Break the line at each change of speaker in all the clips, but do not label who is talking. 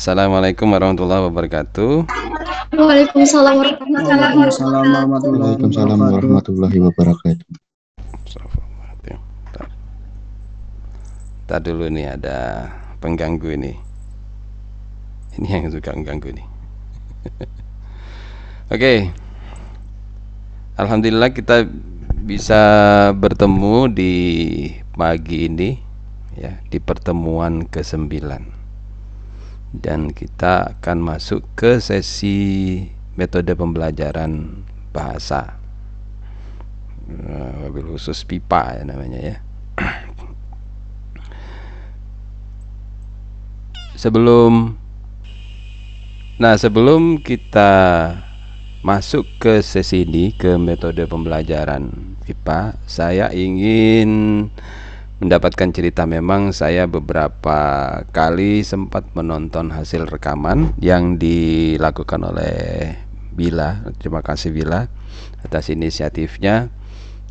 Assalamualaikum warahmatullahi wabarakatuh.
Waalaikumsalam warahmatullahi wabarakatuh.
Waalaikumsalam warahmatullahi wabarakatuh.
Tadi dulu nih ada pengganggu ini. Ini yang suka mengganggu nih. Oke. Okay. Alhamdulillah kita bisa bertemu di pagi ini ya di pertemuan ke-9 dan kita akan masuk ke sesi metode pembelajaran bahasa. Wabil khusus pipa ya namanya ya. Sebelum nah sebelum kita masuk ke sesi ini ke metode pembelajaran pipa saya ingin mendapatkan cerita. Memang saya beberapa kali sempat menonton hasil rekaman yang dilakukan oleh Bila. Terima kasih Bila atas inisiatifnya.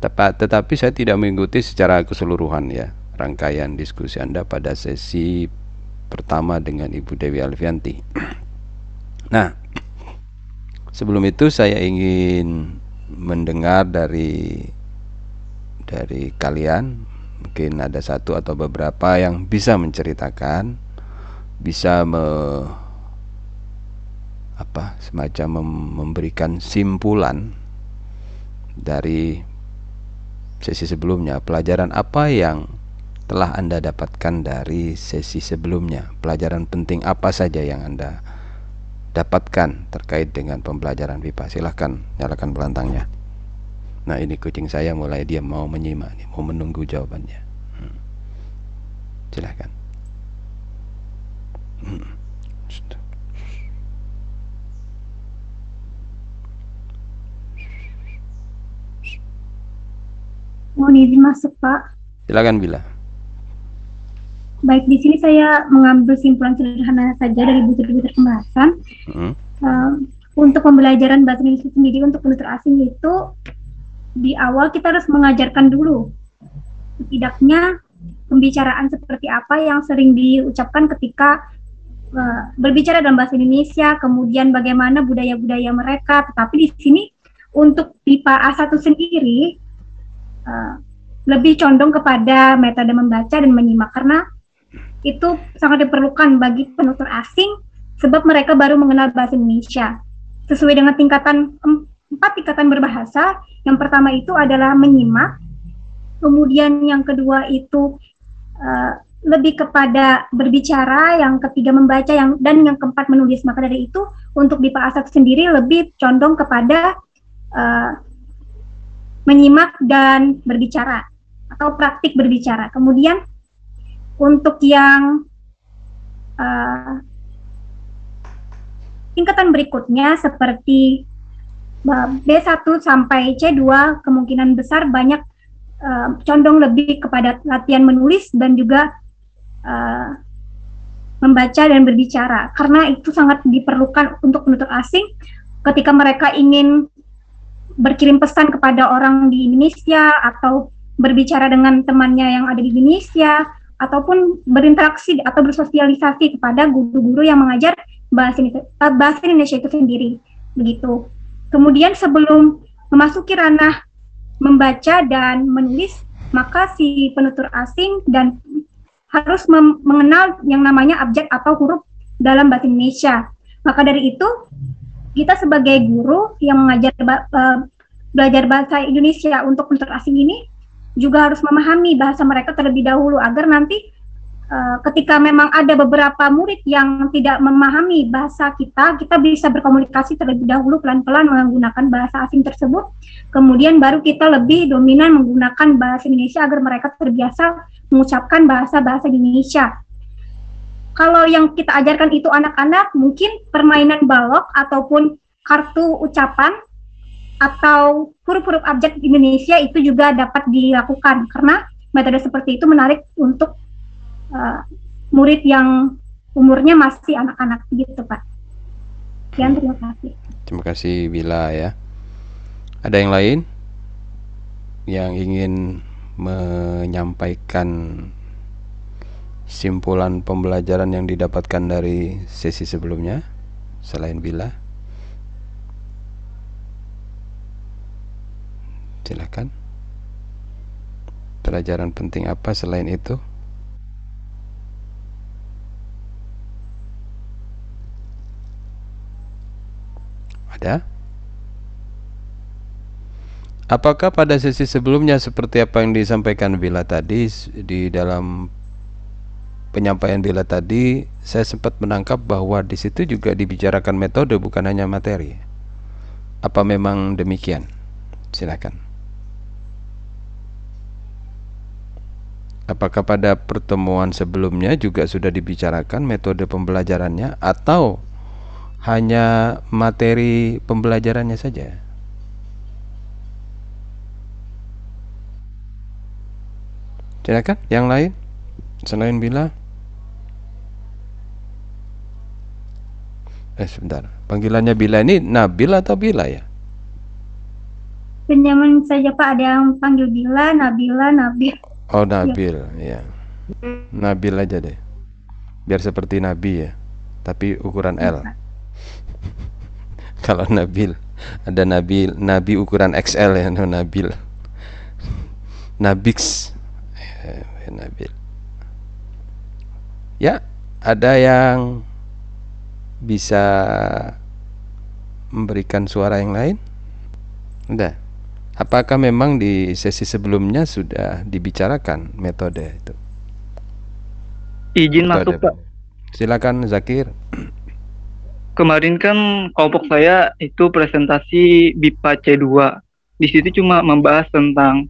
Tepat, tetapi saya tidak mengikuti secara keseluruhan ya rangkaian diskusi Anda pada sesi pertama dengan Ibu Dewi Alfianti. Nah sebelum itu saya ingin mendengar dari dari kalian mungkin ada satu atau beberapa yang bisa menceritakan bisa me, apa semacam mem, memberikan simpulan dari sesi sebelumnya. Pelajaran apa yang telah Anda dapatkan dari sesi sebelumnya? Pelajaran penting apa saja yang Anda dapatkan terkait dengan pembelajaran pipa silahkan nyalakan belantangnya Nah ini kucing saya mulai dia mau menyimak nih, mau menunggu jawabannya. Hmm. Silahkan. Hmm.
Mohon izin masuk Pak.
Silakan Bila.
Baik, di sini saya mengambil simpulan sederhana saja dari buku-buku pembahasan. Hmm. Uh, untuk pembelajaran bahasa Indonesia sendiri untuk penutur asing itu di awal kita harus mengajarkan dulu setidaknya pembicaraan seperti apa yang sering diucapkan ketika uh, berbicara dalam bahasa Indonesia, kemudian bagaimana budaya-budaya mereka. Tetapi di sini untuk pipa A1 sendiri uh, lebih condong kepada metode membaca dan menyimak karena itu sangat diperlukan bagi penutur asing sebab mereka baru mengenal bahasa Indonesia. Sesuai dengan tingkatan empat tingkatan berbahasa. Yang pertama itu adalah menyimak, kemudian yang kedua itu uh, lebih kepada berbicara, yang ketiga membaca, yang dan yang keempat menulis. Maka dari itu untuk di Pak sendiri lebih condong kepada uh, menyimak dan berbicara atau praktik berbicara. Kemudian untuk yang uh, tingkatan berikutnya seperti B1 sampai C2 kemungkinan besar banyak uh, condong lebih kepada latihan menulis dan juga uh, membaca dan berbicara. Karena itu sangat diperlukan untuk penutur asing. Ketika mereka ingin berkirim pesan kepada orang di Indonesia atau berbicara dengan temannya yang ada di Indonesia ataupun berinteraksi atau bersosialisasi kepada guru-guru yang mengajar bahasa Indonesia itu sendiri. Begitu. Kemudian sebelum memasuki ranah membaca dan menulis, maka si penutur asing dan harus mengenal yang namanya abjad atau huruf dalam bahasa Indonesia. Maka dari itu, kita sebagai guru yang mengajar uh, belajar bahasa Indonesia untuk penutur asing ini juga harus memahami bahasa mereka terlebih dahulu agar nanti ketika memang ada beberapa murid yang tidak memahami bahasa kita, kita bisa berkomunikasi terlebih dahulu pelan-pelan menggunakan bahasa asing tersebut. Kemudian baru kita lebih dominan menggunakan bahasa Indonesia agar mereka terbiasa mengucapkan bahasa-bahasa Indonesia. Kalau yang kita ajarkan itu anak-anak, mungkin permainan balok ataupun kartu ucapan atau huruf-huruf abjad Indonesia itu juga dapat dilakukan karena metode seperti itu menarik untuk uh, murid yang umurnya masih anak-anak gitu Pak. Sekian terima kasih.
Terima kasih Bila ya. Ada yang lain yang ingin menyampaikan simpulan pembelajaran yang didapatkan dari sesi sebelumnya selain bila silakan pelajaran penting apa selain itu ada Apakah pada sesi sebelumnya seperti apa yang disampaikan Bila tadi di dalam penyampaian Bila tadi saya sempat menangkap bahwa di situ juga dibicarakan metode bukan hanya materi. Apa memang demikian? Silakan. Apakah pada pertemuan sebelumnya juga sudah dibicarakan metode pembelajarannya atau hanya materi pembelajarannya saja? Silakan, yang lain selain bila. Eh sebentar, panggilannya bila ini Nabil atau Bila ya?
Pinjaman saja Pak, ada yang panggil Bila, Nabila, Nabil.
Oh Nabil, ya. Nabil aja deh. Biar seperti Nabi ya, tapi ukuran L. Kalau Nabil, ada Nabil, Nabi ukuran XL ya, no Nabil. Nabix. Ya, Nabil. Ya, ada yang bisa memberikan suara yang lain? Udah. Apakah memang di sesi sebelumnya sudah dibicarakan metode itu?
Izin masuk, Pak.
Silakan Zakir.
Kemarin kan kelompok saya itu presentasi BIPA C2. Di situ cuma membahas tentang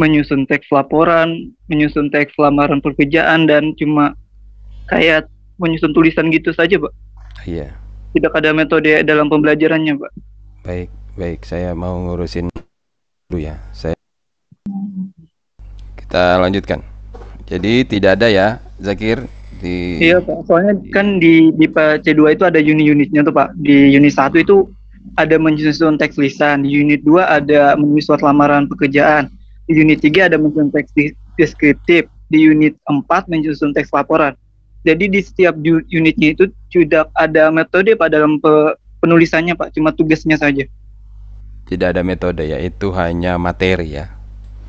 menyusun teks laporan, menyusun teks lamaran pekerjaan dan cuma kayak menyusun tulisan gitu saja, Pak.
Iya.
Tidak ada metode dalam pembelajarannya, Pak.
Baik, baik. Saya mau ngurusin dulu ya. Saya kita lanjutkan. Jadi tidak ada ya, Zakir di
Iya, Pak. Soalnya kan di di C2 itu ada unit-unitnya tuh, Pak. Di unit 1 itu ada menyusun teks lisan, di unit 2 ada menulis surat lamaran pekerjaan, di unit 3 ada menyusun teks deskriptif, di unit 4 menyusun teks laporan. Jadi di setiap unitnya itu sudah ada metode Pak dalam penulisannya Pak, cuma tugasnya saja.
Tidak ada metode ya, itu hanya materi ya.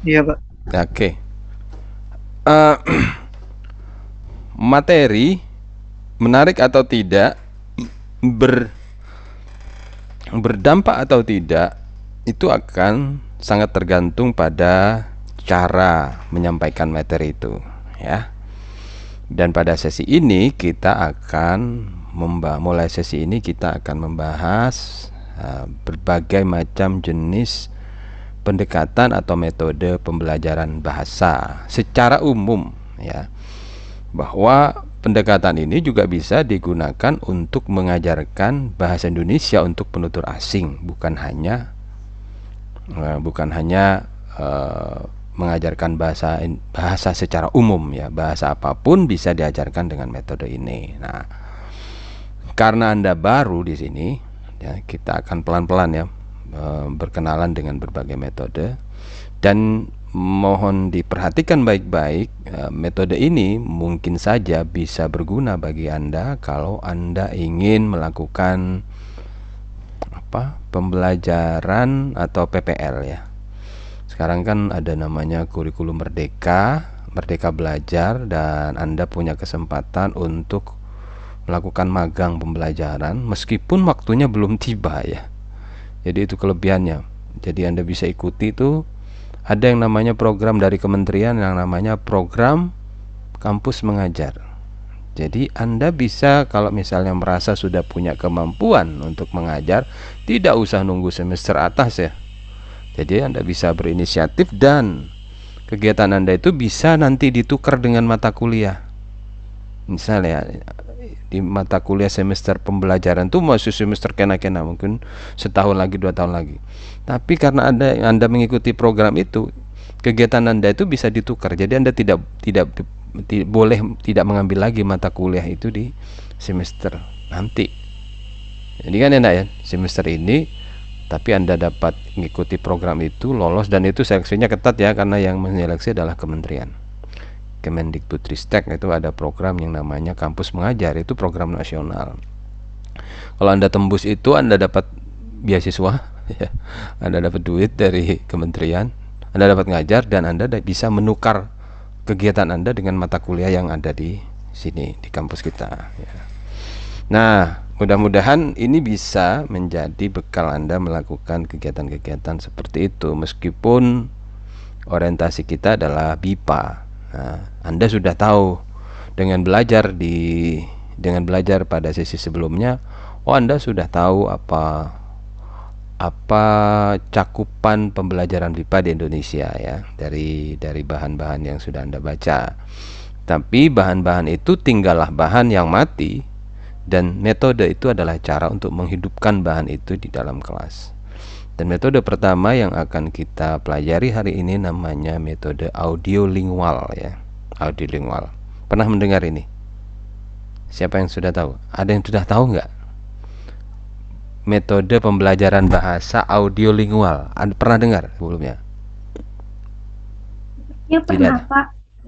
Iya Pak.
Oke. Okay. Uh, eh, materi menarik atau tidak ber berdampak atau tidak itu akan sangat tergantung pada cara menyampaikan materi itu ya. Dan pada sesi ini kita akan mulai sesi ini kita akan membahas uh, berbagai macam jenis pendekatan atau metode pembelajaran bahasa secara umum ya bahwa pendekatan ini juga bisa digunakan untuk mengajarkan bahasa Indonesia untuk penutur asing bukan hanya uh, bukan hanya uh, mengajarkan bahasa bahasa secara umum ya bahasa apa pun bisa diajarkan dengan metode ini. Nah karena anda baru di sini ya kita akan pelan-pelan ya uh, berkenalan dengan berbagai metode. Dan mohon diperhatikan baik-baik eh, metode ini mungkin saja bisa berguna bagi Anda kalau Anda ingin melakukan apa pembelajaran atau PPL ya. Sekarang kan ada namanya kurikulum merdeka merdeka belajar dan Anda punya kesempatan untuk melakukan magang pembelajaran meskipun waktunya belum tiba ya. Jadi itu kelebihannya. Jadi Anda bisa ikuti itu ada yang namanya program dari kementerian yang namanya program kampus mengajar. Jadi Anda bisa kalau misalnya merasa sudah punya kemampuan untuk mengajar, tidak usah nunggu semester atas ya. Jadi Anda bisa berinisiatif dan kegiatan Anda itu bisa nanti ditukar dengan mata kuliah. Misalnya di mata kuliah semester pembelajaran. Itu masih semester kena-kena mungkin setahun lagi dua tahun lagi. Tapi karena anda anda mengikuti program itu kegiatan anda itu bisa ditukar. Jadi anda tidak tidak di, boleh tidak mengambil lagi mata kuliah itu di semester nanti. Jadi kan enak ya semester ini tapi anda dapat mengikuti program itu lolos dan itu seleksinya ketat ya karena yang menyeleksi adalah kementerian Kemendikbudristek itu ada program yang namanya kampus mengajar itu program nasional kalau anda tembus itu anda dapat beasiswa ya. anda dapat duit dari kementerian anda dapat ngajar dan anda bisa menukar kegiatan anda dengan mata kuliah yang ada di sini di kampus kita ya. nah mudah-mudahan ini bisa menjadi bekal anda melakukan kegiatan-kegiatan seperti itu meskipun orientasi kita adalah BIPA Nah, Anda sudah tahu dengan belajar di dengan belajar pada sesi sebelumnya, oh Anda sudah tahu apa apa cakupan pembelajaran BIPA di Indonesia ya dari dari bahan-bahan yang sudah Anda baca. Tapi bahan-bahan itu tinggallah bahan yang mati dan metode itu adalah cara untuk menghidupkan bahan itu di dalam kelas. Dan metode pertama yang akan kita pelajari hari ini namanya metode audiolingual ya. Audiolingual. Pernah mendengar ini? Siapa yang sudah tahu? Ada yang sudah tahu nggak? Metode pembelajaran bahasa audiolingual. Anda pernah dengar sebelumnya?
Ya pernah, Tidak. Pak.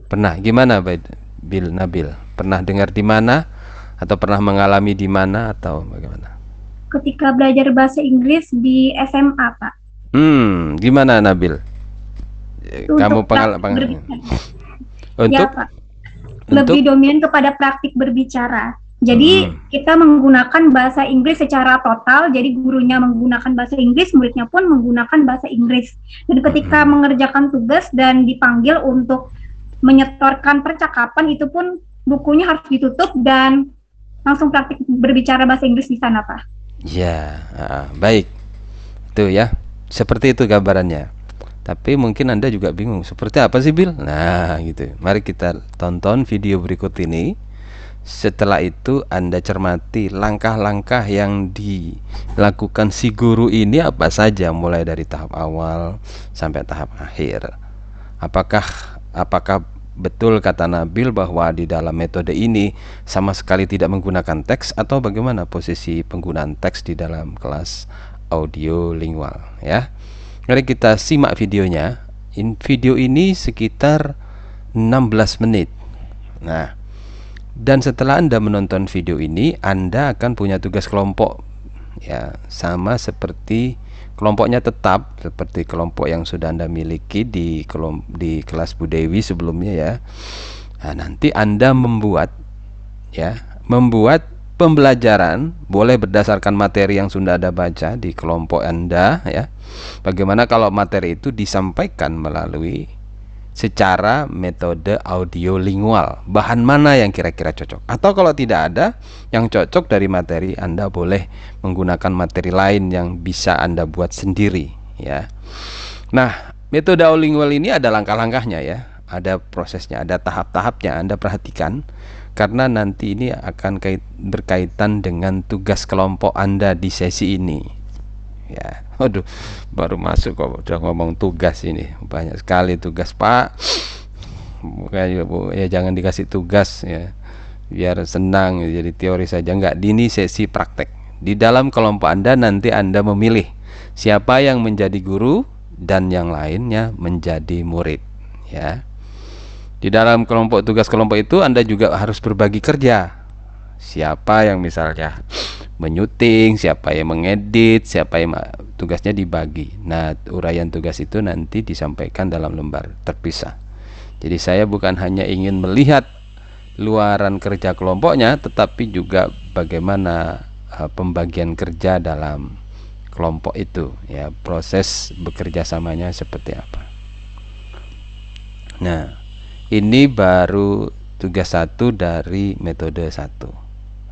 Pernah. Gimana, Bil Nabil? Pernah dengar di mana? Atau pernah mengalami di mana atau bagaimana?
Ketika belajar bahasa Inggris di SMA, Pak.
Hmm, gimana Nabil? Untuk Kamu pengalaman
Untuk ya, Pak. Lebih dominan kepada praktik berbicara. Jadi hmm. kita menggunakan bahasa Inggris secara total. Jadi gurunya menggunakan bahasa Inggris, muridnya pun menggunakan bahasa Inggris. Dan ketika hmm. mengerjakan tugas dan dipanggil untuk menyetorkan percakapan itu pun bukunya harus ditutup dan langsung praktik berbicara bahasa Inggris di sana, Pak.
Ya, uh, baik. Itu ya. Seperti itu gambarannya. Tapi mungkin Anda juga bingung, seperti apa sih Bill? Nah, gitu. Mari kita tonton video berikut ini. Setelah itu Anda cermati langkah-langkah yang dilakukan si guru ini apa saja mulai dari tahap awal sampai tahap akhir. Apakah apakah betul kata Nabil bahwa di dalam metode ini sama sekali tidak menggunakan teks atau bagaimana posisi penggunaan teks di dalam kelas audio lingual ya. Mari kita simak videonya. In video ini sekitar 16 menit. Nah, dan setelah Anda menonton video ini, Anda akan punya tugas kelompok ya, sama seperti kelompoknya tetap seperti kelompok yang sudah Anda miliki di kelom di kelas Budewi sebelumnya ya. Nah, nanti Anda membuat ya, membuat pembelajaran boleh berdasarkan materi yang sudah Anda baca di kelompok Anda ya. Bagaimana kalau materi itu disampaikan melalui secara metode audio lingual. Bahan mana yang kira-kira cocok? Atau kalau tidak ada yang cocok dari materi Anda boleh menggunakan materi lain yang bisa Anda buat sendiri ya. Nah metode audio lingual ini ada langkah-langkahnya ya. Ada prosesnya ada tahap-tahapnya. Anda perhatikan karena nanti ini akan kait, berkaitan dengan tugas kelompok Anda di sesi ini ya waduh baru masuk kok udah ngomong tugas ini. Banyak sekali tugas pak. Ya, ya jangan dikasih tugas ya. Biar senang ya, jadi teori saja. Enggak dini sesi praktek. Di dalam kelompok anda nanti anda memilih siapa yang menjadi guru dan yang lainnya menjadi murid ya. Di dalam kelompok tugas kelompok itu anda juga harus berbagi kerja. Siapa yang misalnya menyuting, siapa yang mengedit, siapa yang tugasnya dibagi. Nah, uraian tugas itu nanti disampaikan dalam lembar terpisah. Jadi saya bukan hanya ingin melihat luaran kerja kelompoknya, tetapi juga bagaimana uh, pembagian kerja dalam kelompok itu, ya proses bekerja samanya seperti apa. Nah, ini baru tugas satu dari metode satu.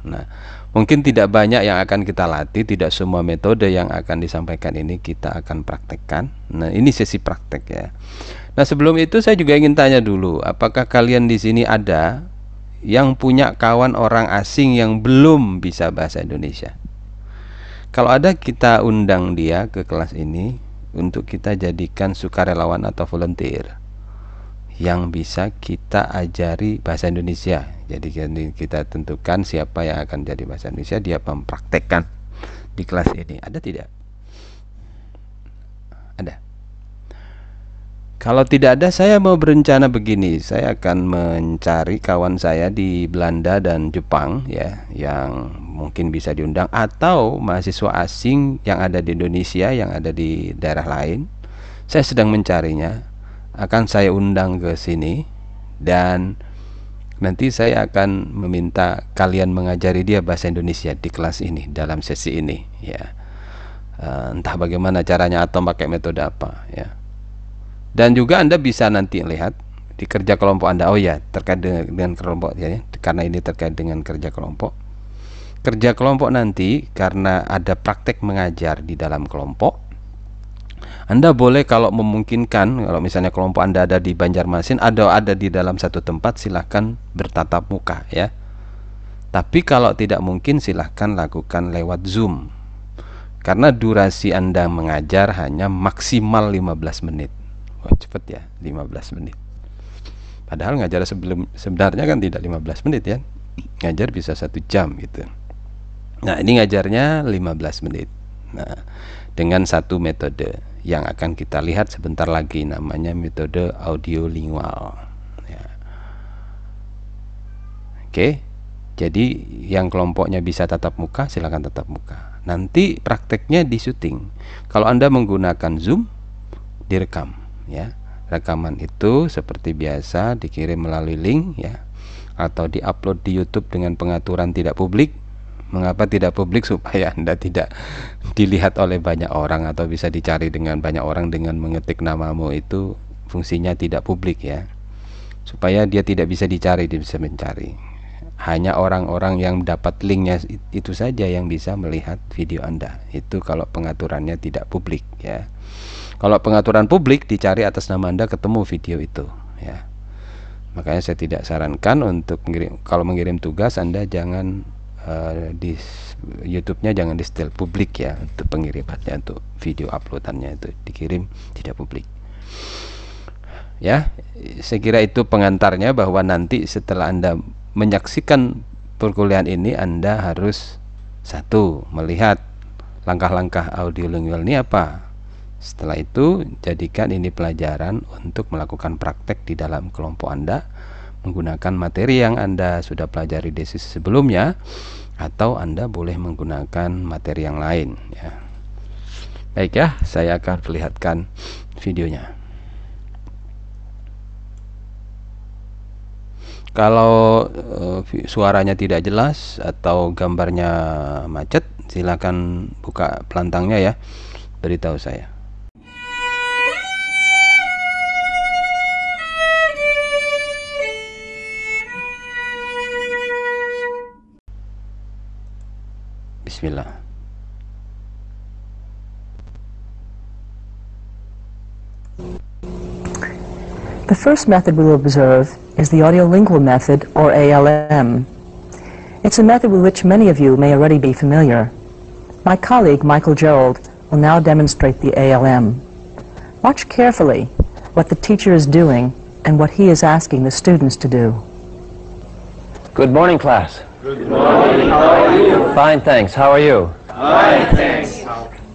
Nah, Mungkin tidak banyak yang akan kita latih, tidak semua metode yang akan disampaikan ini kita akan praktekkan. Nah, ini sesi praktek ya. Nah, sebelum itu saya juga ingin tanya dulu, apakah kalian di sini ada yang punya kawan orang asing yang belum bisa bahasa Indonesia? Kalau ada kita undang dia ke kelas ini untuk kita jadikan sukarelawan atau volunteer yang bisa kita ajari bahasa Indonesia. Jadi kita tentukan siapa yang akan jadi bahasa Indonesia, dia mempraktekkan di kelas ini. Ada tidak? Ada. Kalau tidak ada, saya mau berencana begini. Saya akan mencari kawan saya di Belanda dan Jepang, ya, yang mungkin bisa diundang, atau mahasiswa asing yang ada di Indonesia, yang ada di daerah lain. Saya sedang mencarinya. Akan saya undang ke sini, dan nanti saya akan meminta kalian mengajari dia bahasa Indonesia di kelas ini, dalam sesi ini, ya. Uh, entah bagaimana caranya atau pakai metode apa, ya dan juga Anda bisa nanti lihat di kerja kelompok Anda. Oh ya, terkait dengan, dengan kelompok ya, karena ini terkait dengan kerja kelompok. Kerja kelompok nanti karena ada praktek mengajar di dalam kelompok. Anda boleh kalau memungkinkan, kalau misalnya kelompok Anda ada di Banjarmasin, ada ada di dalam satu tempat, silahkan bertatap muka ya. Tapi kalau tidak mungkin silahkan lakukan lewat Zoom. Karena durasi Anda mengajar hanya maksimal 15 menit. Wah, cepet ya 15 menit padahal ngajar sebelum sebenarnya kan tidak 15 menit ya ngajar bisa satu jam gitu nah ini ngajarnya 15 menit nah dengan satu metode yang akan kita lihat sebentar lagi namanya metode audio lingual. Ya. oke jadi yang kelompoknya bisa tatap muka silakan tatap muka. Nanti prakteknya di syuting. Kalau anda menggunakan zoom direkam ya. Rekaman itu seperti biasa dikirim melalui link ya atau diupload di YouTube dengan pengaturan tidak publik mengapa tidak publik supaya Anda tidak dilihat oleh banyak orang atau bisa dicari dengan banyak orang dengan mengetik namamu itu fungsinya tidak publik ya? Supaya dia tidak bisa dicari dia bisa mencari. Hanya orang-orang yang dapat linknya itu saja yang bisa melihat video Anda. Itu kalau pengaturannya tidak publik ya. Kalau pengaturan publik dicari atas nama Anda ketemu video itu ya. Makanya saya tidak sarankan untuk mengirim kalau mengirim tugas Anda jangan uh, di YouTube-nya jangan di setel publik ya untuk pengirimannya untuk video uploadannya itu dikirim tidak publik. Ya, saya kira itu pengantarnya bahwa nanti setelah Anda menyaksikan perkuliahan ini Anda harus satu melihat langkah-langkah audio lingual ini apa setelah itu, jadikan ini pelajaran untuk melakukan praktek di dalam kelompok Anda menggunakan materi yang Anda sudah pelajari di sebelumnya atau Anda boleh menggunakan materi yang lain ya. Baik ya, saya akan perlihatkan videonya. Kalau uh, suaranya tidak jelas atau gambarnya macet, silakan buka pelantangnya ya. Beritahu saya. Bismillah.
The first method we'll observe is the audiolingual method, or ALM. It's a method with which many of you may already be familiar. My colleague, Michael Gerald, will now demonstrate the ALM. Watch carefully what the teacher is doing and what he is asking the students to do.
Good morning, class.
Good morning. How are you?
Fine, thanks. How are you?
Fine, thanks.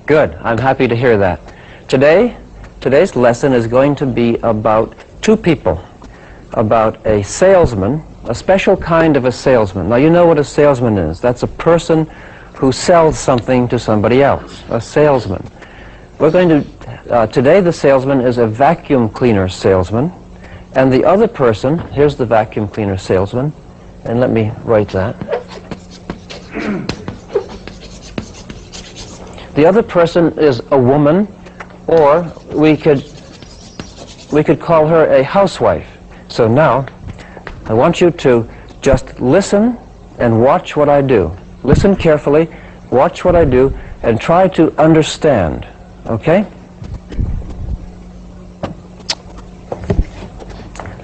Good. I'm happy to hear that. Today, today's lesson is going to be about two people, about a salesman, a special kind of a salesman. Now, you know what a salesman is. That's a person who sells something to somebody else, a salesman. We're going to, uh, today the salesman is a vacuum cleaner salesman, and the other person, here's the vacuum cleaner salesman, and let me write that. The other person is a woman, or we could we could call her a housewife. So now, I want you to just listen and watch what I do. Listen carefully, watch what I do, and try to understand. Okay?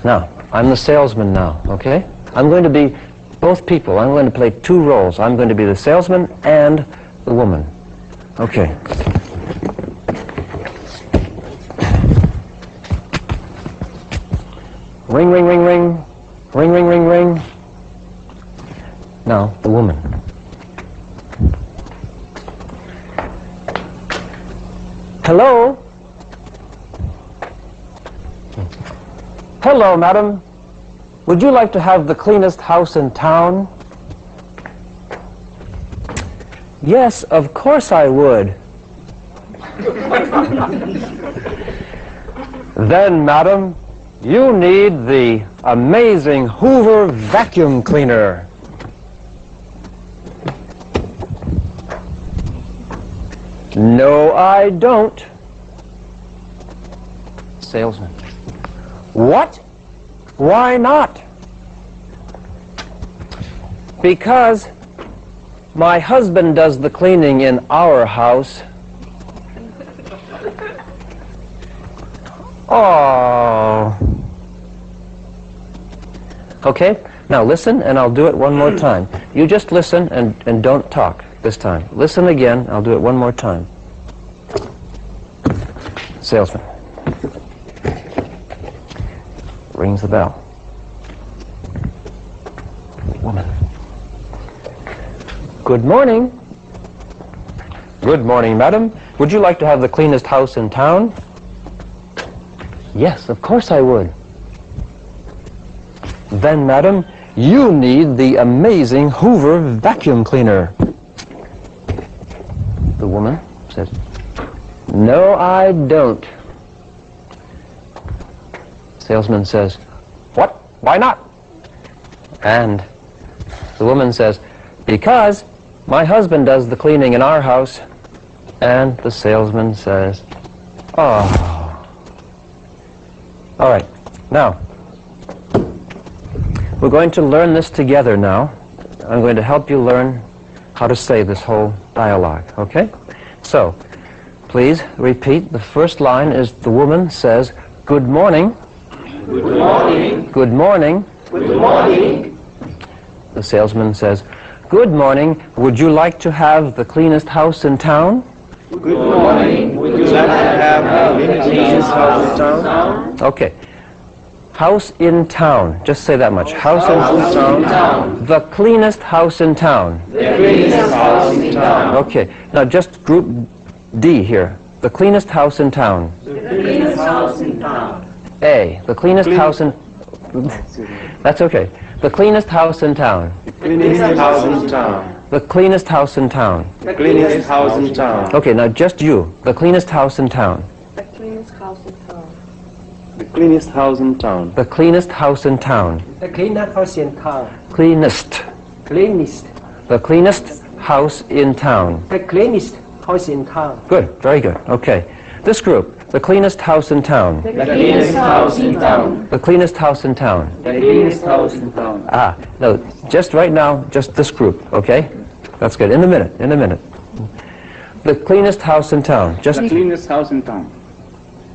Now, I'm the salesman now, okay? I'm going to be both people. I'm going to play two roles. I'm going to be the salesman and the woman. Okay. Ring, ring, ring, ring. Ring, ring, ring, ring. Now, the woman. Hello? Hello, madam. Would you like to have the cleanest house in town? Yes, of course I would. then, madam, you need the amazing Hoover vacuum cleaner. No, I don't. Salesman. What? Why not? Because my husband does the cleaning in our house. Oh. Okay, now listen and I'll do it one more time. You just listen and, and don't talk this time. Listen again, I'll do it one more time. Salesman. Rings the bell. Woman. Good morning. Good morning, madam. Would you like to have the cleanest house in town? Yes, of course I would. Then, madam, you need the amazing Hoover vacuum cleaner. The woman says, No, I don't. Salesman says, What? Why not? And the woman says, Because my husband does the cleaning in our house. And the salesman says, Oh. All right, now, we're going to learn this together now. I'm going to help you learn how to say this whole dialogue, okay? So, please repeat. The first line is the woman says, Good morning.
Good morning.
Good morning.
Good morning.
The salesman says, Good morning. Would you like to have the cleanest house in town?
Good morning. Would you like to have the cleanest house in town?
Okay. House in town. Just say that much. House,
House
in
in town.
The cleanest house in town.
The cleanest house in town.
Okay. Now just group D here. The cleanest house in town.
The cleanest house in town.
A. The cleanest house in... That's okay. The cleanest house in town.
The cleanest house in town.
The cleanest house in town.
The cleanest house in town.
Okay, now just you. The cleanest house in town.
The cleanest house in town.
The cleanest house in town.
The cleanest house in town.
The cleanest house in town.
Cleanest.
Cleanest.
The cleanest house in town.
The cleanest house in town.
Good, very good. Okay. This group, the cleanest house in town.
The cleanest house in town.
The cleanest house in town.
The cleanest house in town.
Ah, no, just right now, just this group, okay? That's good. In a minute, in a minute. The cleanest house in town. Just
The cleanest house in town.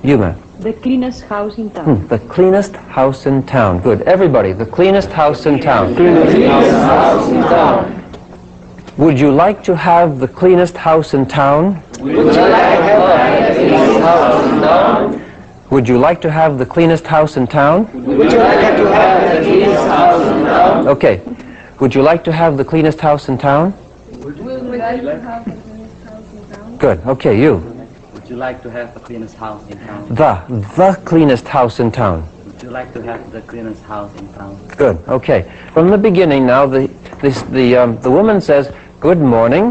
you, man.
The cleanest house in town.
Hmm, The cleanest house in town. Good. Everybody, the cleanest house in town.
Cleanest house in town.
Would you like to have the cleanest house in town?
Would you like to have the cleanest house in town?
Would you like to have the cleanest house in town?
Would you like to have the cleanest house in town?
Okay. Would you like to have the cleanest house in town? Good. Okay, you.
Would you like to have the cleanest house in town?
The, the cleanest house in town.
Would you like to have the cleanest house in town?
Good. Okay. From the beginning now, the, this, the, um, the woman says, good morning.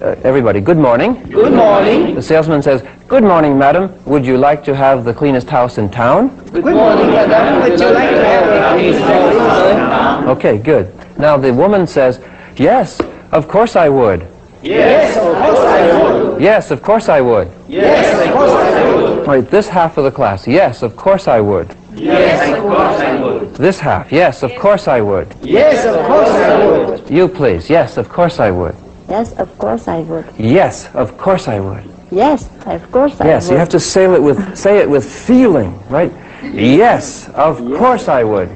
Uh, everybody, good morning.
Good morning.
The salesman says, good morning, madam. Would you like to have the cleanest house in town?
Good morning, madam. Would you like to have the cleanest house in town?
Okay, good. Now the woman says, yes, of course I would.
Yes, of course I would.
Yes, of course I would.
Yes, of course I would.
Right, this half of the class, yes, of course I would.
Yes, of course I would.
This half, yes, of course I would.
Yes, of course I would.
You please, yes, of course I would.
Yes, of course I would.
Yes, of course I would.
Yes, of course I
Yes,
would.
Yes, you have to say it with say it with feeling, right? Yes, of course I would.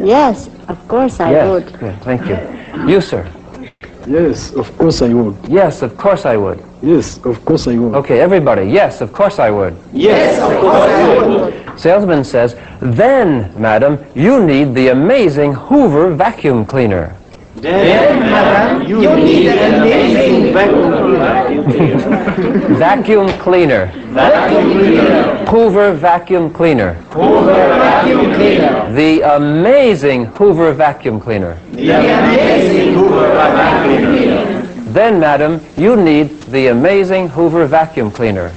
Yes, of course I
yes,
would.
good, thank you. You, sir.
Yes, of course I would.
Yes, of course I would.
Yes, of course I would.
Okay, everybody. Yes, of course I would.
Yes, of course I would.
Salesman says, then, madam, you need the amazing Hoover vacuum cleaner.
Then, madam, you need an amazing
Vacuum cleaner. vacuum cleaner. Vacuum cleaner. Hoover vacuum cleaner. Hoover vacuum cleaner. The amazing Hoover vacuum cleaner. The amazing Hoover vacuum cleaner. Then, madam, you need the amazing Hoover vacuum cleaner.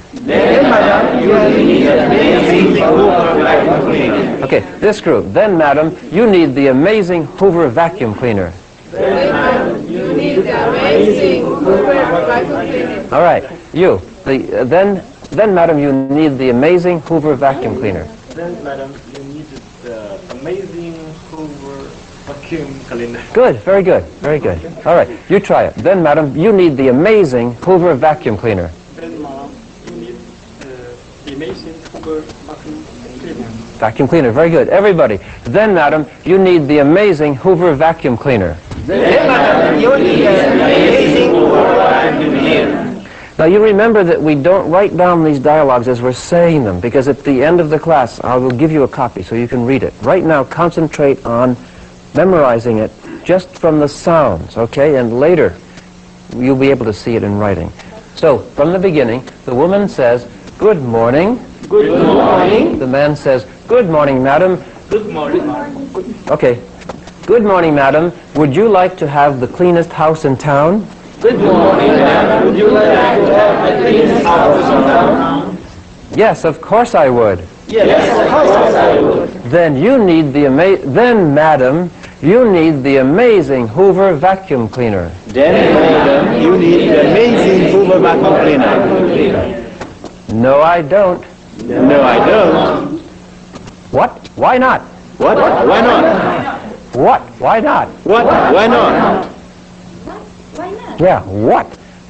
Okay, this group. Then, madam, you need the amazing Hoover vacuum cleaner. Then, madam, you need the amazing Hoover vacuum cleaner. All right, you. The, uh, then, then, madam, you need the amazing Hoover vacuum cleaner.
Then, madam, you need the amazing Hoover vacuum cleaner.
Good, very good, very good. All right, you try it. Then, madam, you need the amazing Hoover vacuum cleaner.
Then, madam, you need vacuum cleaner.
Vacuum cleaner, very good. Everybody. Then, madam, you need the amazing Hoover vacuum cleaner.
Then, madam, you need the amazing Hoover vacuum cleaner.
Now, you remember that we don't write down these dialogues as we're saying them, because at the end of the class, I will give you a copy so you can read it. Right now, concentrate on memorizing it just from the sounds, okay? And later, you'll be able to see it in writing. So, from the beginning, the woman says, Good morning.
Good morning.
The man says, Good morning, madam.
Good morning.
Okay. Good morning, madam. Would you like to have the cleanest house in town?
Good morning, madam. Would you like to have the cleanest house in town?
Yes, of course I would.
Yes, of course I would.
Then you need the ama- then madam, you need the amazing Hoover vacuum cleaner.
Then, madam, you need the amazing Hoover vacuum cleaner.
No, I don't.
No, I don't.
What? Why not?
What? Why not?
What? Why not?
What? Why not?
Yeah, what?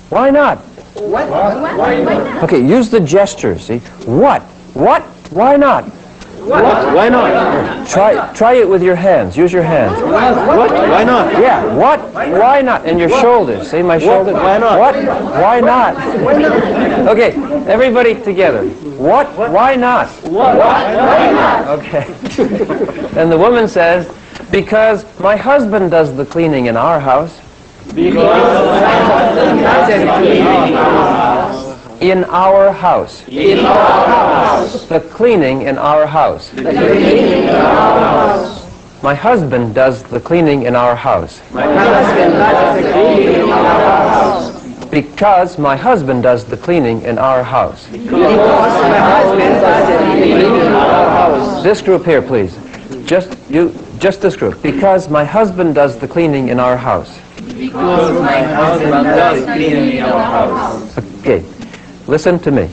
Why not?
What? Why not?
Okay, use the gestures, see? What? What? Why not?
What? Why not?
Try try it with your hands. Use your hands.
What? Why not?
Yeah, what? Why not? And your shoulders. See my shoulders?
Why not?
What? Why not? Okay, everybody together. What? Why not?
What? Why not?
Okay. and the woman says, because my husband does the cleaning in our house.
Because my husband does the cleaning in our house.
In our house.
In our house.
The cleaning in our house.
The cleaning in our house.
My husband does the cleaning in our house.
My husband does the cleaning in our house.
Because my husband does the cleaning in our house.
Because my husband does the cleaning in our house.
This group here, please. Just you, just this group. Because my husband does the cleaning in our house.
Because my husband does the cleaning in our house.
Okay, listen to me.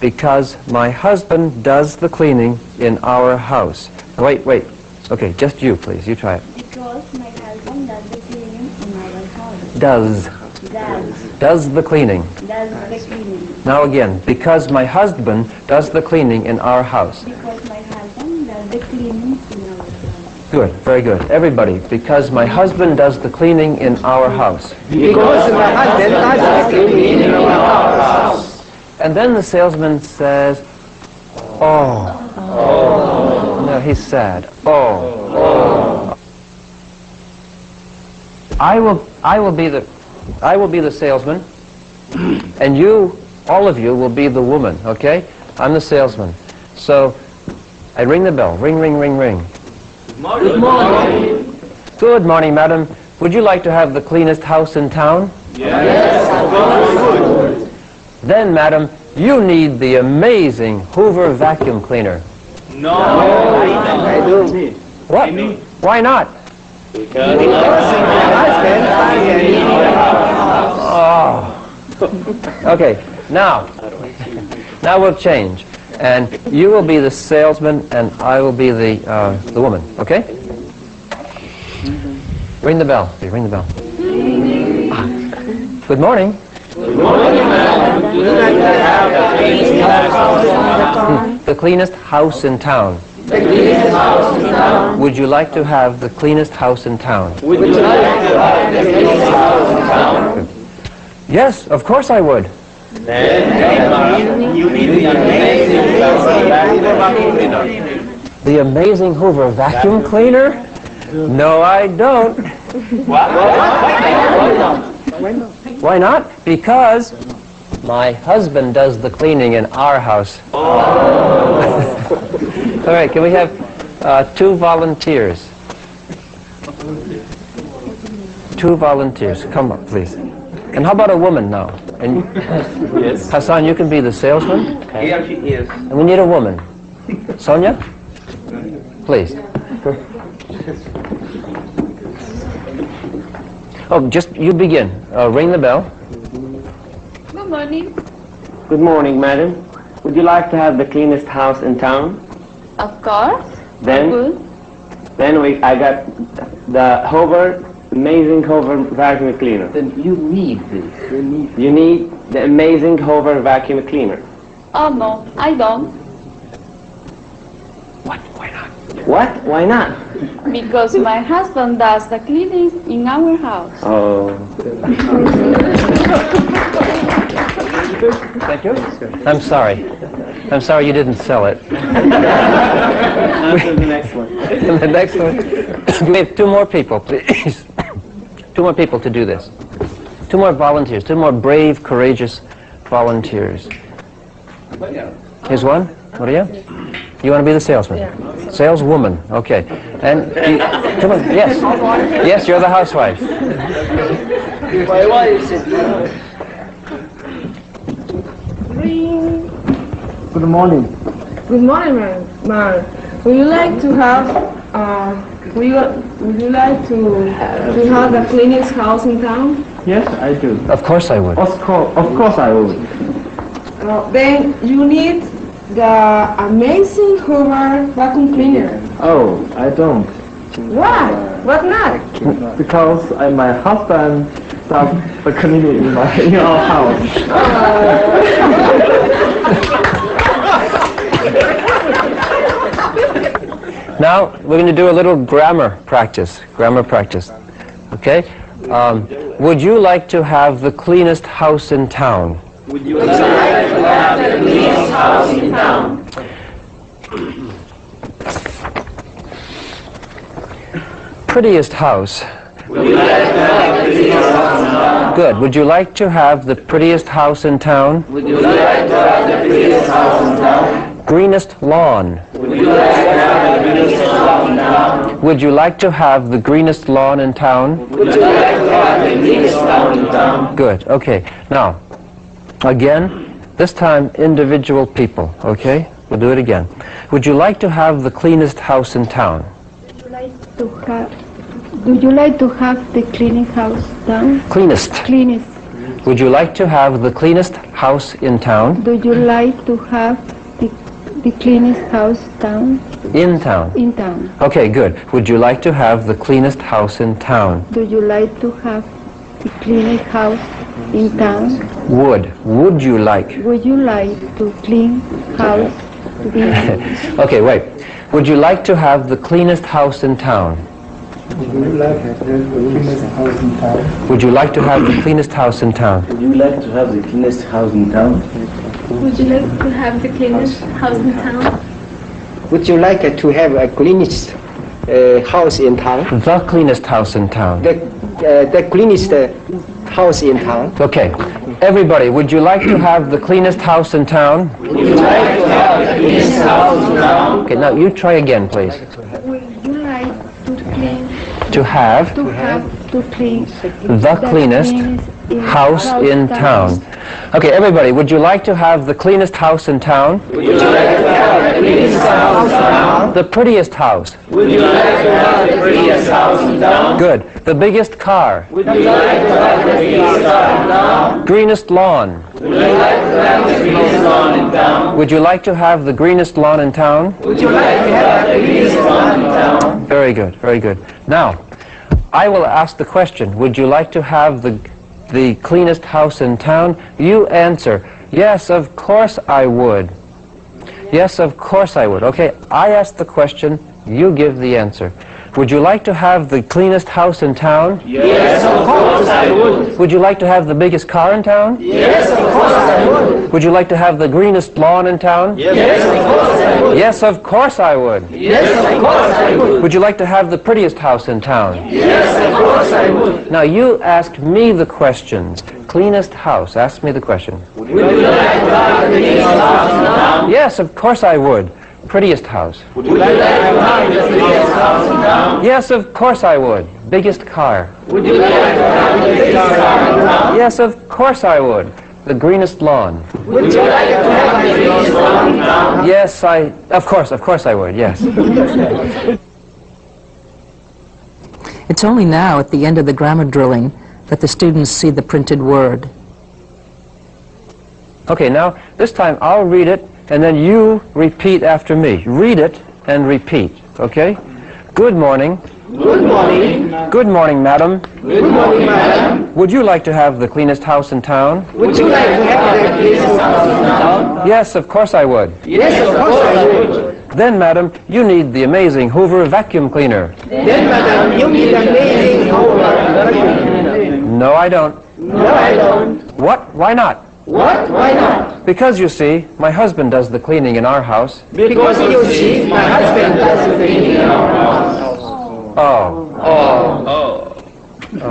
Because my husband does the cleaning in our house. Wait, wait. Okay, just you, please. You try it.
Because my husband does the cleaning in our house.
Does.
Does.
Does the cleaning.
Does the cleaning.
Now again. Because my husband does the cleaning in our house.
Because my husband does the cleaning in our house.
Good, very good. Everybody, because my husband does the cleaning in our house.
Because my husband does the cleaning in our house.
And then the salesman says, Oh. Oh. No, he's sad. Oh. oh. I will I will be the I will be the salesman and you all of you will be the woman, okay? I'm the salesman. So I ring the bell. Ring ring ring ring.
Good morning.
Good morning, madam. Would you like to have the cleanest house in town?
Yes, of course we would.
Then, madam, you need the amazing Hoover vacuum cleaner.
No, I don't.
What? Why not?
Because my husband does the cleaning in our house.
Oh. Okay, now, now we'll change. And you will be the salesman and I will be the, uh, the woman, okay? Ring the bell. Okay, ring the bell. Ah. Good morning.
Good morning, madam. Would you like to have the cleanest house in town?
The cleanest house in town.
The cleanest house in town.
Would you like to have the cleanest house in town?
Would you like to have the cleanest house in town?
Yes, of course I would.
Then, you need the amazing Hoover vacuum cleaner.
The amazing Hoover vacuum cleaner? No, I don't.
What? Why not?
Why not? Because my husband does the cleaning in our house. Oh. All right, can we have uh, two volunteers? Two volunteers. Come up, please. And how about a woman now? And
Yes.
Hassan, you can be the salesman.
Here she is.
And we need a woman. Sonia? Please. Oh, just you begin. Uh, ring the bell.
Good morning.
Good morning, madam. Would you like to have the cleanest house in town?
Of course.
Then,
Good.
then we, I got the Hover, amazing Hover vacuum cleaner.
Then you need this. You need
You need the amazing Hover vacuum cleaner.
Oh no, I don't.
What? Why not?
Because my husband does the cleaning in our house.
Oh.
Thank you. I'm sorry. I'm sorry you didn't sell it.
On to the next one.
the next one. we have two more people, please. two more people to do this. Two more volunteers. Two more brave, courageous volunteers. Here's one. Maria? You want to be the salesman? Saleswoman. Okay. And you, come on. Yes. Yes, you're the housewife.
My wife said,
Good morning.
Good morning, man. ma'am. Would you like to have, uh, would you, would you like to, to have the cleanest house in town?
Yes, I do.
Of course I would.
Of course, of course I would.
Uh, then you need the amazing Hoover vacuum cleaner.
Oh, I don't.
Why? What not?
Because I, my husband does the cleaning in my in our house.
Now we're going to do a little grammar practice. Grammar practice. Okay? Um, would you like to have the cleanest house in town?
Would you like to have the cleanest house in town?
Prettiest house.
Would you like to have the cleanest house in town?
Good. Would you like to have the prettiest house in town?
Would you like to have the prettiest house in town?
Greenest lawn.
Would you like to have the greenest lawn in town?
Would you like to have the greenest lawn in town?
Would you like to have the greenest lawn in town?
Good. Okay. Now, again, this time individual people. Okay? We'll do it again. Would you like to have the cleanest house in town?
Would you like to have? Do you like to have the cleaning house down?
Cleanest.
Cleanest.
Would you like to have the cleanest house in town?
Do you like to have the, the cleanest house down
In town.
in town?
Okay, good. Would you like to have the cleanest house in town?
Do you like to have the cleanest house in town?
Would. Would you like?
Would you like to clean house to
okay, wait. Would you like to have the cleanest house in town?
Would you like to have the cleanest house in town?
Would you like to have the cleanest house in town?
Would you like to have the cleanest house in town?
Would you like to have the cleanest house in town?
Would you like to have a cleanest uh, house in town?
The cleanest house in town.
The, uh, the cleanest uh, house in town?
Okay. Everybody, would you like to have the cleanest house in town?
Would you like to have the cleanest house in town?
Okay, now you try again, please.
Would you like to clean
To have
to have to clean
the cleanest house in town. Okay, everybody, would you like to have the cleanest house in town?
Would you like to have the cleanest house in town?
The prettiest house.
Would you like to have the prettiest house in town?
Good. The biggest car.
Would you like to have the biggest car in town?
Greenest lawn.
Would you like to have the greenest lawn in town?
Would you like to have the greenest lawn in town?
Would you like to have the greenest lawn in town?
Very good, very good. Now, I will ask the question, would you like to have the, the cleanest house in town? You answer, yes, of course I would. Yes, of course I would. Okay, I ask the question, you give the answer. Would you like to have the cleanest house in town?
Yes, of course I would.
Would you like to have the biggest car in town?
Yes, of course I would.
You like to have the greenest lawn in town?
Yes, of course I would.
Yes, of course I would.
Yes, of course I would.
Would you like to have the prettiest house in town?
Yes, of course I would.
Now you asked me the questions. Cleanest house. Ask me the question.
Would you like to have the house in town?
Yes, of course I would. Prettiest house.
Would you like to have the house in town?
Yes, of course I would. Biggest car.
Would you like to have the biggest car in town?
Yes, of course I would. The greenest lawn.
Would you like to have the biggest lawn in town?
Yes, I. Of course, of course I would. Yes.
It's only now, at the end of the grammar drilling, that the students see the printed word.
Okay, now this time I'll read it and then you repeat after me. Read it and repeat, okay? Good morning.
Good morning.
Good morning, madam.
Good morning, madam.
Would you like to have the cleanest house in town?
Would you like to have the biggest house in town?
Yes, of course I would.
Yes, of course I would.
Then, madam, you need the amazing Hoover vacuum cleaner.
Then, madam, you need amazing Hoover.
No, I don't.
No, I don't.
What? Why not?
What? Why not?
Because you see, my husband does the cleaning in our house.
Because you see, my husband does the cleaning in our house.
Oh.
Oh. oh.
All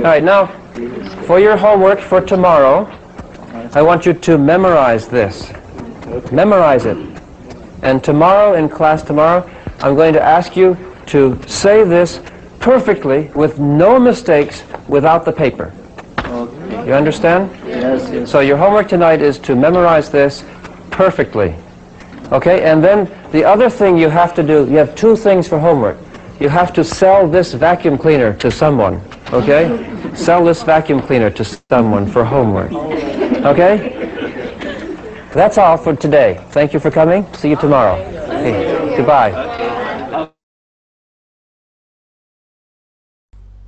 right, now, for your homework for tomorrow, I want you to memorize this. Memorize it. And tomorrow, in class tomorrow, I'm going to ask you to say this perfectly, with no mistakes, without the paper. You understand?
Yes, yes.
So your homework tonight is to memorize this perfectly. Okay, and then the other thing you have to do, you have two things for homework. You have to sell this vacuum cleaner to someone, okay? Sell this vacuum cleaner to someone for homework, okay? That's all for today. Thank you for coming. See you tomorrow. Okay, goodbye.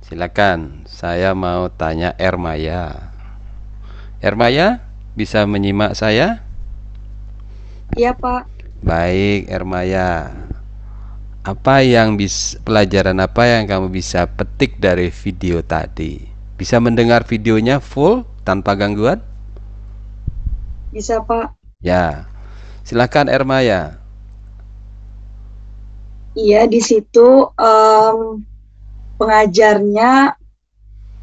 Silakan, saya mau tanya Ermaya. Ermaya, bisa menyimak saya?
Iya, Pak.
Baik, Ermaya. Apa yang bis, pelajaran apa yang kamu bisa petik dari video tadi? Bisa mendengar videonya full tanpa gangguan?
Bisa, Pak.
Ya. Silakan Ermaya.
Iya, di situ em, pengajarnya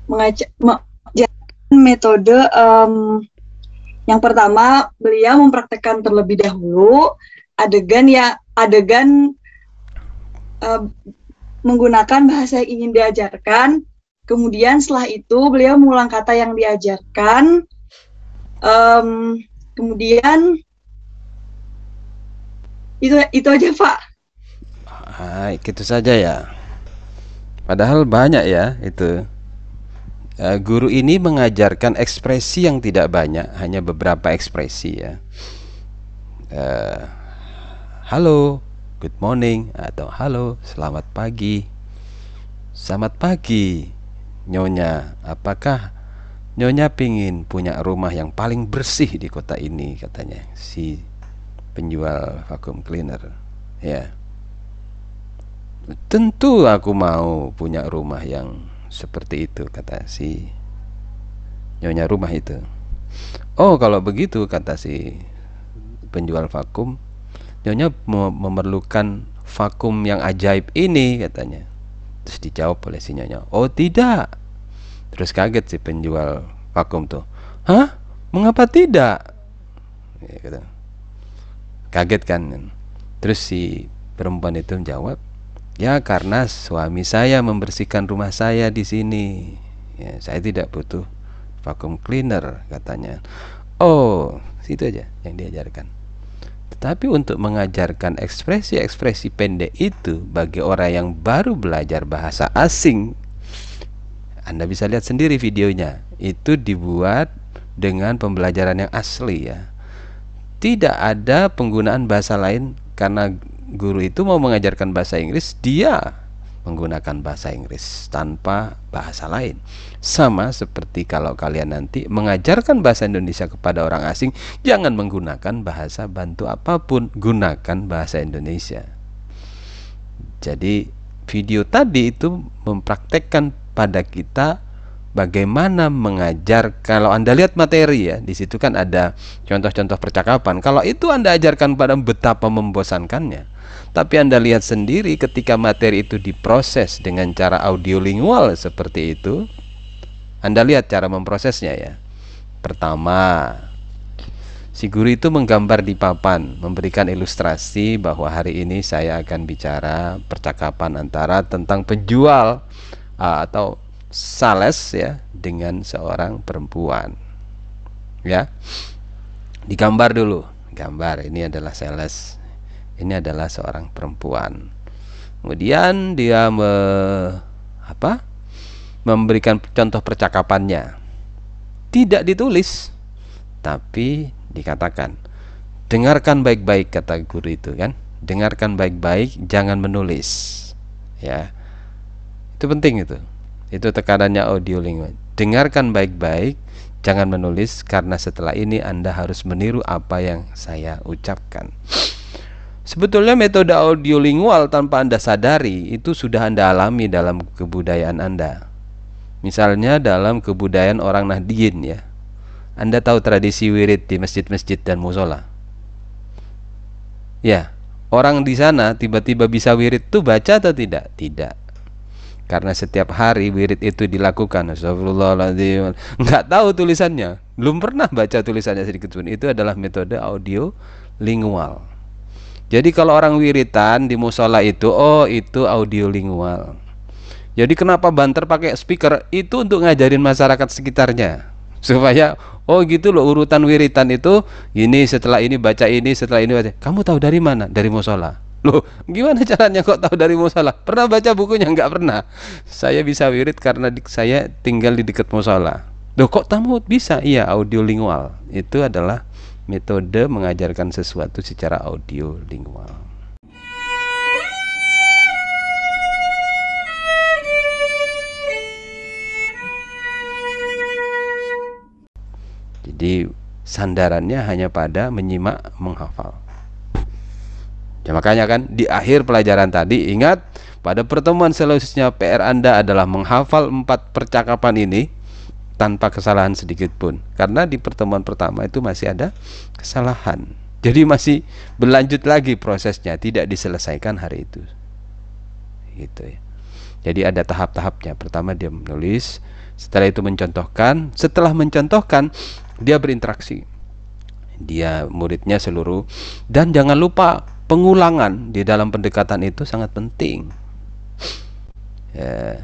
mengajar, metode em, yang pertama beliau mempraktekkan terlebih dahulu adegan ya adegan em, menggunakan bahasa yang ingin diajarkan. Kemudian setelah itu beliau mengulang kata yang diajarkan. Em, kemudian itu itu aja Pak.
Ah, gitu saja ya. Padahal banyak ya itu. Eh, guru ini mengajarkan ekspresi yang tidak banyak, hanya beberapa ekspresi ya. Eh, halo, good morning atau halo, selamat pagi. Selamat pagi, Nyonya. Apakah Nyonya pingin punya rumah yang paling bersih di kota ini katanya si penjual vacuum cleaner. Ya. Tentu aku mau punya rumah yang seperti itu kata si nyonya rumah itu. Oh, kalau begitu kata si penjual vakum, nyonya mem- memerlukan vakum yang ajaib ini katanya. Terus dijawab oleh si nyonya, "Oh, tidak." Terus kaget si penjual vakum tuh. "Hah? Mengapa tidak?" Ya. Kaget kan. Terus si perempuan itu menjawab, Ya karena suami saya membersihkan rumah saya di sini. Ya, saya tidak butuh vacuum cleaner katanya. Oh, situ aja yang diajarkan. Tetapi untuk mengajarkan ekspresi-ekspresi pendek itu bagi orang yang baru belajar bahasa asing, Anda bisa lihat sendiri videonya. Itu dibuat dengan pembelajaran yang asli ya. Tidak ada penggunaan bahasa lain karena guru itu mau mengajarkan bahasa Inggris, dia menggunakan bahasa Inggris tanpa bahasa lain. Sama seperti kalau kalian nanti mengajarkan bahasa Indonesia kepada orang asing, jangan menggunakan bahasa bantu apa pun, gunakan bahasa Indonesia. Jadi video tadi itu mempraktekkan pada kita bagaimana mengajar kalau Anda lihat materi ya di situ kan ada contoh-contoh percakapan kalau itu Anda ajarkan pada betapa membosankannya tapi Anda lihat sendiri ketika materi itu diproses dengan cara audiolingual seperti itu Anda lihat cara memprosesnya ya pertama Si guru itu menggambar di papan, memberikan ilustrasi bahwa hari ini saya akan bicara percakapan antara tentang penjual atau sales ya dengan seorang perempuan. Ya. Digambar dulu. Gambar ini adalah sales. Ini adalah seorang perempuan. Kemudian dia me, apa? memberikan contoh percakapannya. Tidak ditulis, tapi dikatakan dengarkan baik-baik kata guru itu kan dengarkan baik-baik jangan menulis ya itu penting itu itu tekanannya audio lingkungan dengarkan baik-baik jangan menulis karena setelah ini anda harus meniru apa yang saya ucapkan sebetulnya metode audiolingual tanpa anda sadari itu sudah anda alami dalam kebudayaan anda misalnya dalam kebudayaan orang Nahdien ya anda tahu tradisi wirid di masjid-masjid dan musola? Ya, orang di sana tiba-tiba bisa wirid itu baca atau tidak? Tidak. Karena setiap hari wirid itu dilakukan. Astagfirullahaladzim. Enggak tahu tulisannya. Belum pernah baca tulisannya sedikit pun. Itu adalah metode audio lingual. Jadi kalau orang wiritan di musola itu, oh itu audio lingual. Jadi kenapa banter pakai speaker? Itu untuk ngajarin masyarakat sekitarnya. Supaya oh gitu loh urutan wiritan itu ini setelah ini baca ini setelah ini baca. Kamu tahu dari mana? Dari musola. Loh gimana caranya kok tahu dari musola? Pernah baca bukunya? Nggak pernah. Saya bisa wirid karena di, saya tinggal di dekat musola. Loh kok tamu bisa? Iya audio lingual. Itu adalah metode mengajarkan sesuatu secara audio lingual Jadi sandarannya hanya pada menyimak menghafal. Ya, makanya kan di akhir pelajaran tadi ingat pada pertemuan selanjutnya PR Anda adalah menghafal empat percakapan ini tanpa kesalahan sedikit pun. Karena di pertemuan pertama itu masih ada kesalahan. Jadi masih berlanjut lagi prosesnya, tidak diselesaikan hari itu. Gitu ya. Jadi ada tahap-tahapnya. Pertama dia menulis, setelah itu mencontohkan, setelah mencontohkan dia berinteraksi dia muridnya seluruh dan jangan lupa pengulangan di dalam pendekatan itu sangat penting ya.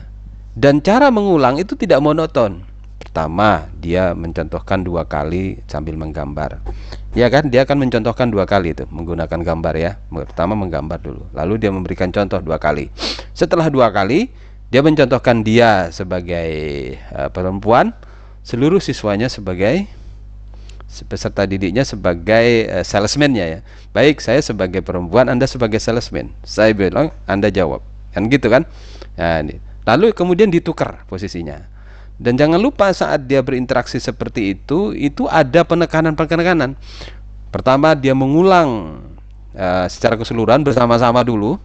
dan cara mengulang itu tidak monoton pertama dia mencontohkan dua kali sambil menggambar ya kan dia akan mencontohkan dua kali itu menggunakan gambar ya pertama menggambar dulu lalu dia memberikan contoh dua kali setelah dua kali dia mencontohkan dia sebagai uh, perempuan seluruh siswanya sebagai peserta didiknya sebagai uh, salesman-nya ya. Baik, saya sebagai perempuan, Anda sebagai salesman. Saya bilang, Anda jawab. Kan gitu kan? Nah, ini. Lalu kemudian ditukar posisinya. Dan jangan lupa saat dia berinteraksi seperti itu, itu ada penekanan-penekanan. Pertama, dia mengulang uh, secara keseluruhan bersama-sama dulu.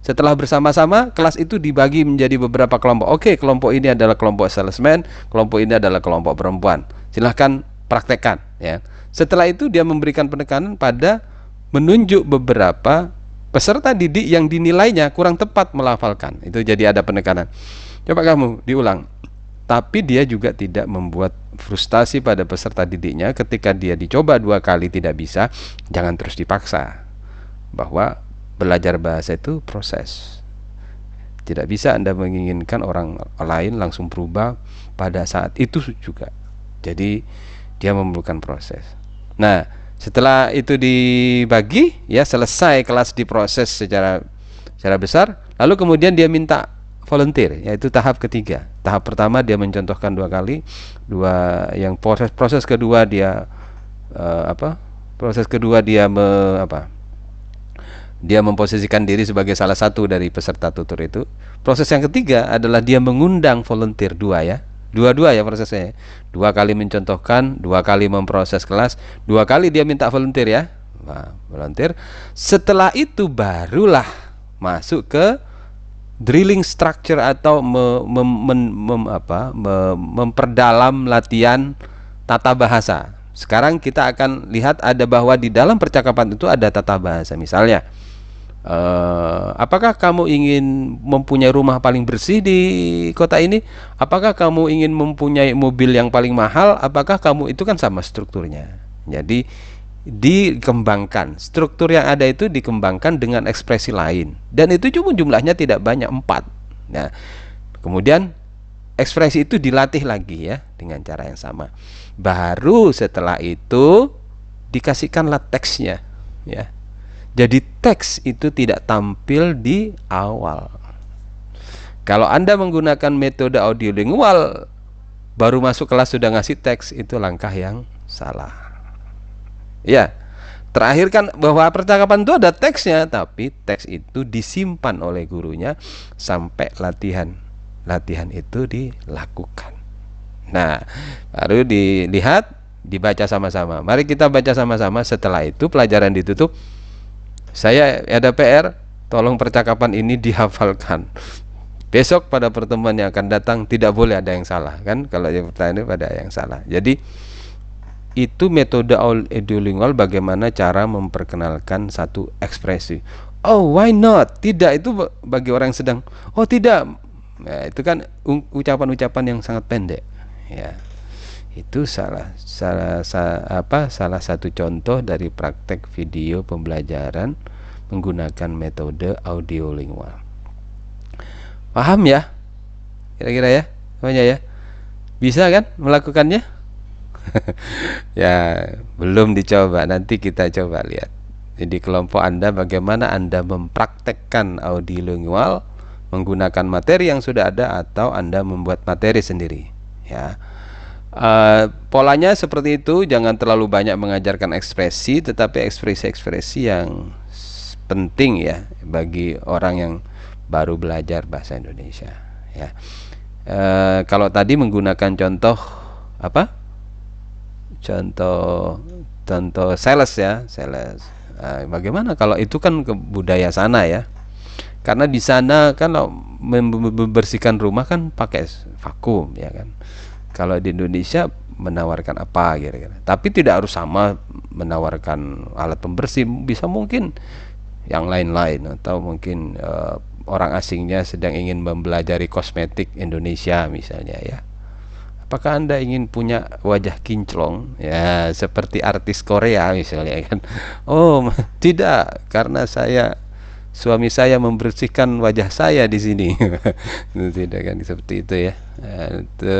Setelah bersama-sama, kelas itu dibagi menjadi beberapa kelompok. Oke, kelompok ini adalah kelompok salesman, kelompok ini adalah kelompok perempuan. Silahkan praktekkan ya. Setelah itu dia memberikan penekanan pada menunjuk beberapa peserta didik yang dinilainya kurang tepat melafalkan. Itu jadi ada penekanan. Coba kamu diulang. Tapi dia juga tidak membuat frustasi pada peserta didiknya ketika dia dicoba dua kali tidak bisa, jangan terus dipaksa. Bahwa belajar bahasa itu proses. Tidak bisa Anda menginginkan orang lain langsung berubah pada saat itu juga. Jadi dia memerlukan proses. Nah, setelah itu dibagi, ya selesai kelas diproses secara secara besar, lalu kemudian dia minta volunteer, yaitu tahap ketiga. Tahap pertama dia mencontohkan dua kali, dua yang proses proses kedua dia uh, apa? Proses kedua dia me, apa? Dia memposisikan diri sebagai salah satu dari peserta tutur itu. Proses yang ketiga adalah dia mengundang volunteer dua ya, Dua-dua ya prosesnya. Dua kali mencontohkan, dua kali memproses kelas, dua kali dia minta volunteer ya. Nah, volunteer. Setelah itu barulah masuk ke drilling structure atau me, mem, mem, mem, apa, me, memperdalam latihan tata bahasa. Sekarang kita akan lihat ada bahwa di dalam percakapan itu ada tata bahasa. Misalnya, uh, apakah kamu ingin mempunyai rumah paling bersih di kota ini? Apakah kamu ingin mempunyai mobil yang paling mahal? Apakah kamu itu kan sama strukturnya. Jadi dikembangkan. Struktur yang ada itu dikembangkan dengan ekspresi lain. Dan itu cuma jumlahnya tidak banyak empat. Nah kemudian ekspresi itu dilatih lagi ya dengan cara yang sama. Baru setelah itu dikasihkanlah teksnya ya. Jadi teks itu tidak tampil di awal. Kalau anda menggunakan metode audiolingual baru masuk kelas sudah ngasih teks itu langkah yang salah Ya. Terakhir kan bahwa percakapan itu ada teksnya, tapi teks itu disimpan oleh gurunya sampai latihan. Latihan itu dilakukan. Nah, baru dilihat, dibaca sama-sama. Mari kita baca sama-sama. Setelah itu pelajaran ditutup. Saya ada PR, tolong percakapan ini dihafalkan. Besok pada pertemuan yang akan datang tidak boleh ada yang salah kan? Kalau yang pertanyaan pada yang salah. Jadi itu metode audiolingual bagaimana cara memperkenalkan satu ekspresi. Oh, why not? Tidak itu bagi orang yang sedang. Oh, tidak. Ya, itu kan ucapan-ucapan yang sangat pendek. Ya. Itu salah salah sa, apa salah satu contoh dari praktek video pembelajaran menggunakan metode audiolingual. Paham ya? Kira-kira ya? Semuanya ya? Bisa kan melakukannya? ya belum dicoba. Nanti kita coba lihat. Jadi kelompok anda bagaimana anda mempraktekkan audiolingual menggunakan materi yang sudah ada atau anda membuat materi sendiri? Ya. Uh, polanya seperti itu. Jangan terlalu banyak mengajarkan ekspresi tetapi ekspresi-ekspresi yang penting ya bagi orang yang baru belajar bahasa Indonesia. Ya. Uh, kalau tadi menggunakan contoh apa contoh contoh sales ya sales. Nah, bagaimana kalau itu kan ke budaya sana ya? Karena di sana kan membersihkan rumah kan pakai vakum ya kan? Kalau di Indonesia menawarkan apa kira-kira? Tapi tidak harus sama menawarkan alat pembersih bisa mungkin yang lain-lain atau mungkin uh, orang asingnya sedang ingin mempelajari kosmetik Indonesia misalnya ya apakah anda ingin punya wajah kinclong? Ya seperti artis Korea misalnya kan. Oh tidak karena saya suami saya membersihkan wajah saya di sini. Tidak kan seperti itu ya. Itu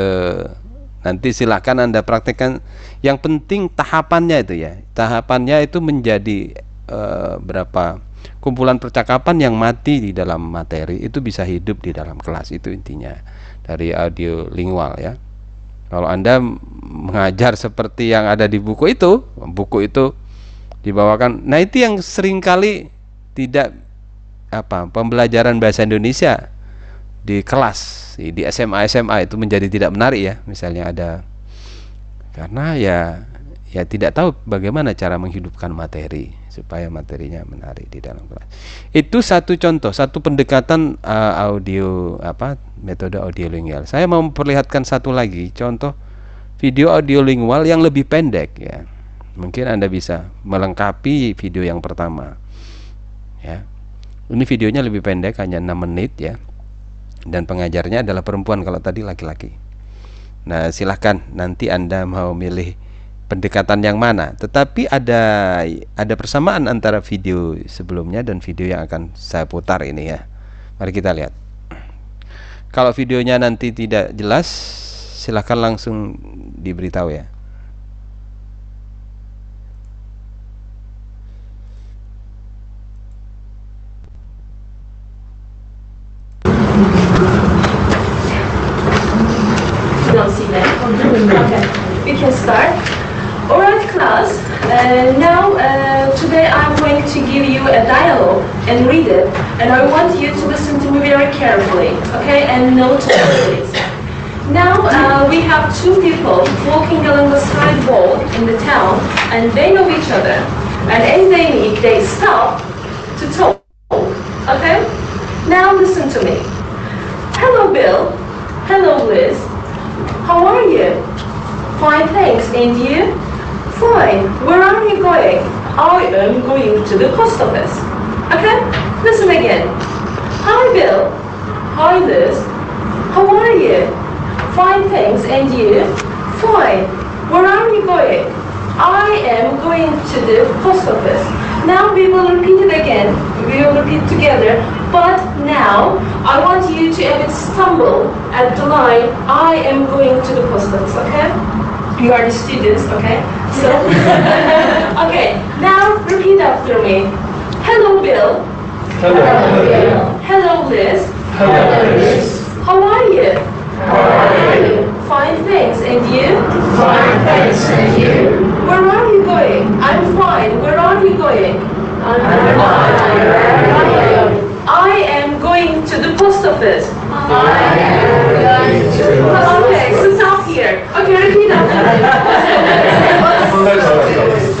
nanti silakan anda praktekkan. Yang penting tahapannya itu ya. Tahapannya itu menjadi uh, berapa kumpulan percakapan yang mati di dalam materi itu bisa hidup di dalam kelas itu intinya. Dari audio lingual ya kalau Anda mengajar seperti yang ada di buku itu, buku itu dibawakan. Nah, itu yang sering kali tidak apa pembelajaran bahasa Indonesia di kelas di SMA SMA itu menjadi tidak menarik ya misalnya ada karena ya ya tidak tahu bagaimana cara menghidupkan materi supaya materinya menarik di dalam kelas. Itu satu contoh, satu pendekatan uh, audio apa metode audiolingual. Saya mau memperlihatkan satu lagi contoh video audiolingual yang lebih pendek ya. Mungkin Anda bisa melengkapi video yang pertama. Ya. Ini videonya lebih pendek hanya 6 menit ya. Dan pengajarnya adalah perempuan kalau tadi laki-laki. Nah, silahkan nanti Anda mau milih pendekatan yang mana. Tetapi ada ada persamaan antara video sebelumnya dan video yang akan saya putar ini ya. Mari kita lihat. Kalau videonya nanti tidak jelas silahkan langsung diberitahu ya.
Don't we can start. Alright class, uh, now uh, today I'm going to give you a dialogue and read it and I want you to listen to me very carefully, okay, and note it please. Now uh, we have two people walking along the side wall in the town and they know each other and as they need, they stop to talk, okay? Now listen to me. Hello, Bill. Hello, Liz. How are you? Fine, thanks. And you? Fine. Where are you going? I am going to the post office. Okay? Listen again. Hi, Bill. Hi, Liz. How are you? Fine, thanks. And you? Fine. Where are you going? I am going to the post office. Now we will repeat it again. We will repeat together. But now I want you to a bit stumble at the line. I am going to the post office. Okay? You are the students. Okay? So, okay. Now repeat after me. Hello, Bill.
Hello, Bill.
Hello, Liz.
Hello, Liz.
How are you?
How are you?
Fine, thanks. And you?
Fine, thanks. And you?
Where are you going? I'm fine. Where are you going? I'm fine. Where are you going? I am going to the post office.
I am going to the post
Okay, so stop. Okay, repeat after me.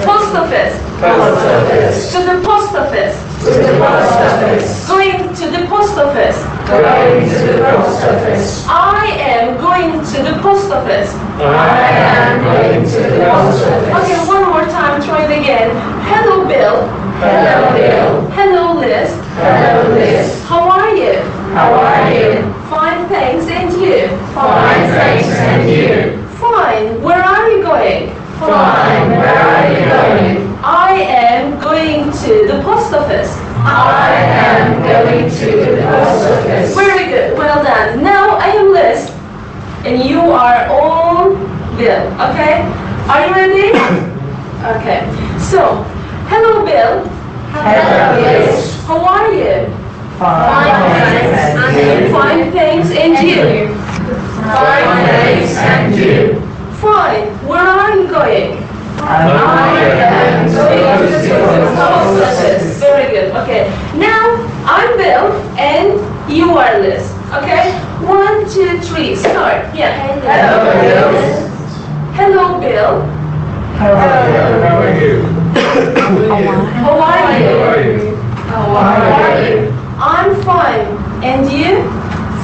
Post office.
Post office.
To the post office.
To the post office.
Going to the post office.
Going to the post office.
I am going to the post office.
I am going to the post office.
Okay, one more time, try it again. Hello, Bill.
Hello, Bill.
Hello, Liz.
Hello, Liz.
How are you?
How are you?
Fine, thanks. And you?
Fine, thanks. And you?
Fine. Where are you going?
Fine. Where are you going?
I am going to the post office.
I am going to the post office.
Very good. Well done. Now I am Liz, and you are all Bill. Okay? Are you ready? okay. So, hello, Bill.
Hello, Liz.
How are you?
Fine, thanks. And you?
Fine, thanks. And you?
Fine, thanks. And you?
Fine. Where are you going?
I am going to the.
Very good. Okay. Now I'm Bill and you are Liz. Okay. One, two, three. Start. Yeah.
Hello, Bill.
Hello, Bill.
How are you? How are you?
How are you?
How are you?
How are you? I'm fine. And you?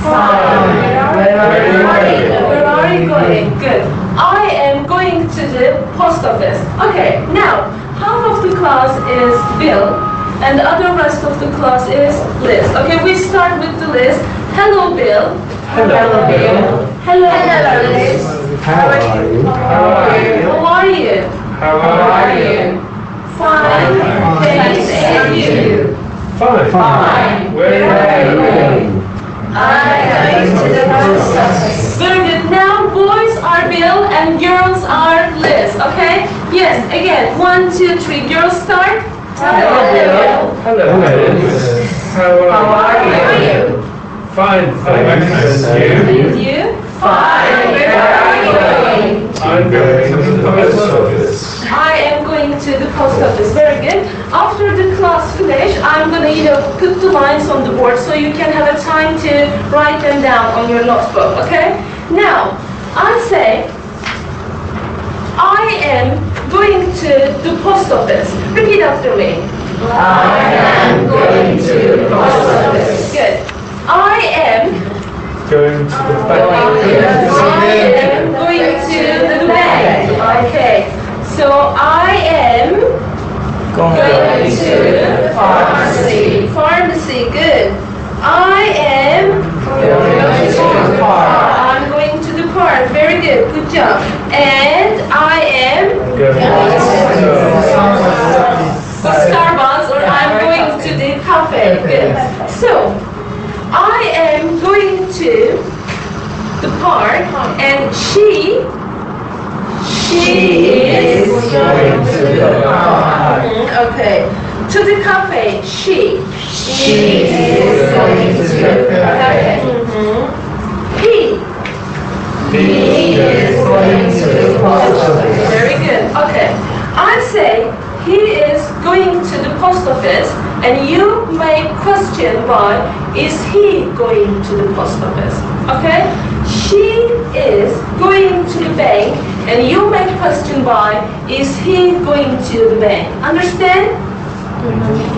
Fine. Where are you going?
Where are you going? Good. I am going to the post office. Okay, now, half of the class is Bill, and the other rest of the class is Liz. Okay, we start with the Liz. Hello, Bill.
Hello, Bill.
Hello, Liz.
How are you? How are you?
How are you?
How are you?
Fine. Thanks, and you?
Fine. Fine. Where are you?
I'm going to the post office. Very good. Now boys are Bill and girls are Liz, okay? Yes, again. One, two, three. Girls start.
Hello, Bill. Hello, Liz. How are you? Fine, thanks. And you?
And you? Fine. Where are you going?
I'm going to the post office.
I am going to the post office. Very good. After the class finish, I'm gonna, you know, put the lines on the board so you can have a time to write them down on your notebook, okay? Now, I say, I am going to the post office. Repeat after me.
I am going to the post office.
Good. I am
Going to the
I
bank.
am going to the bank. Okay. So I am going to the pharmacy. Pharmacy, good. I am
Going to the park.
I'm going to the park. Very good. Good job. And I am
Going to
to Starbucks or I'm going to the cafe. Good. So I am going to and she she is
going to the.
Mhm, Okay. To the cafe. She.
She is going to the cafe.
Mhm. He.
He is going to the post office.
Very good. Okay. I say he is going to the post office and you may question why is he going to the post office? Okay? She is going to the bank and you may question why is he going to the bank? Understand?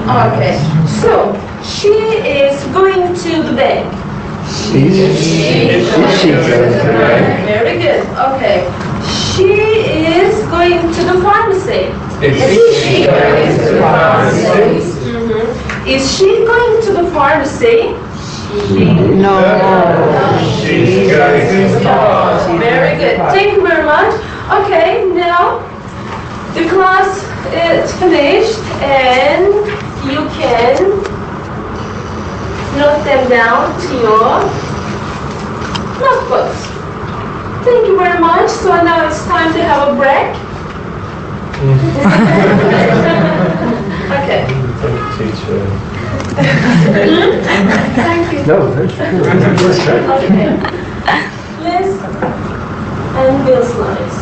Okay. So, she is going to the bank.
She is going to the bank.
Very good. Okay. She is going to the pharmacy.
Is she going to the pharmacy?
Mhm. Is she going to the pharmacy?
No. She's going to the pharmacy.
Very good. Thank you very much. Okay, now the class is finished and you can note them down to your notebooks. Thank you very much. So now it's time to have a break. Mm.
okay.
Thank you.
No, that's good.
Okay. Liz and Bill's slides.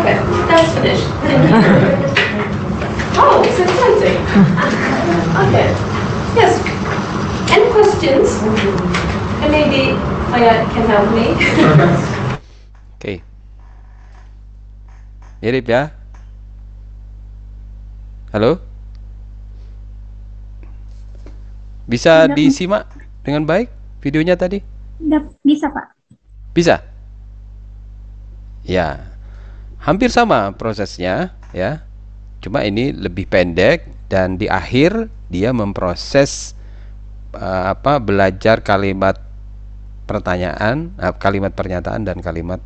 Okay, that's finished. Thank you. Oh, it's exciting. Okay. Yes. Any questions? And maybe Maya can help me.
okay. Mirip ya? Halo? Bisa
Tidak.
disimak dengan baik videonya tadi?
Bisa Pak.
Bisa? Ya. Hampir sama prosesnya ya. Cuma ini lebih pendek dan di akhir dia memproses eh, apa belajar kalimat pertanyaan, eh, kalimat pernyataan dan kalimat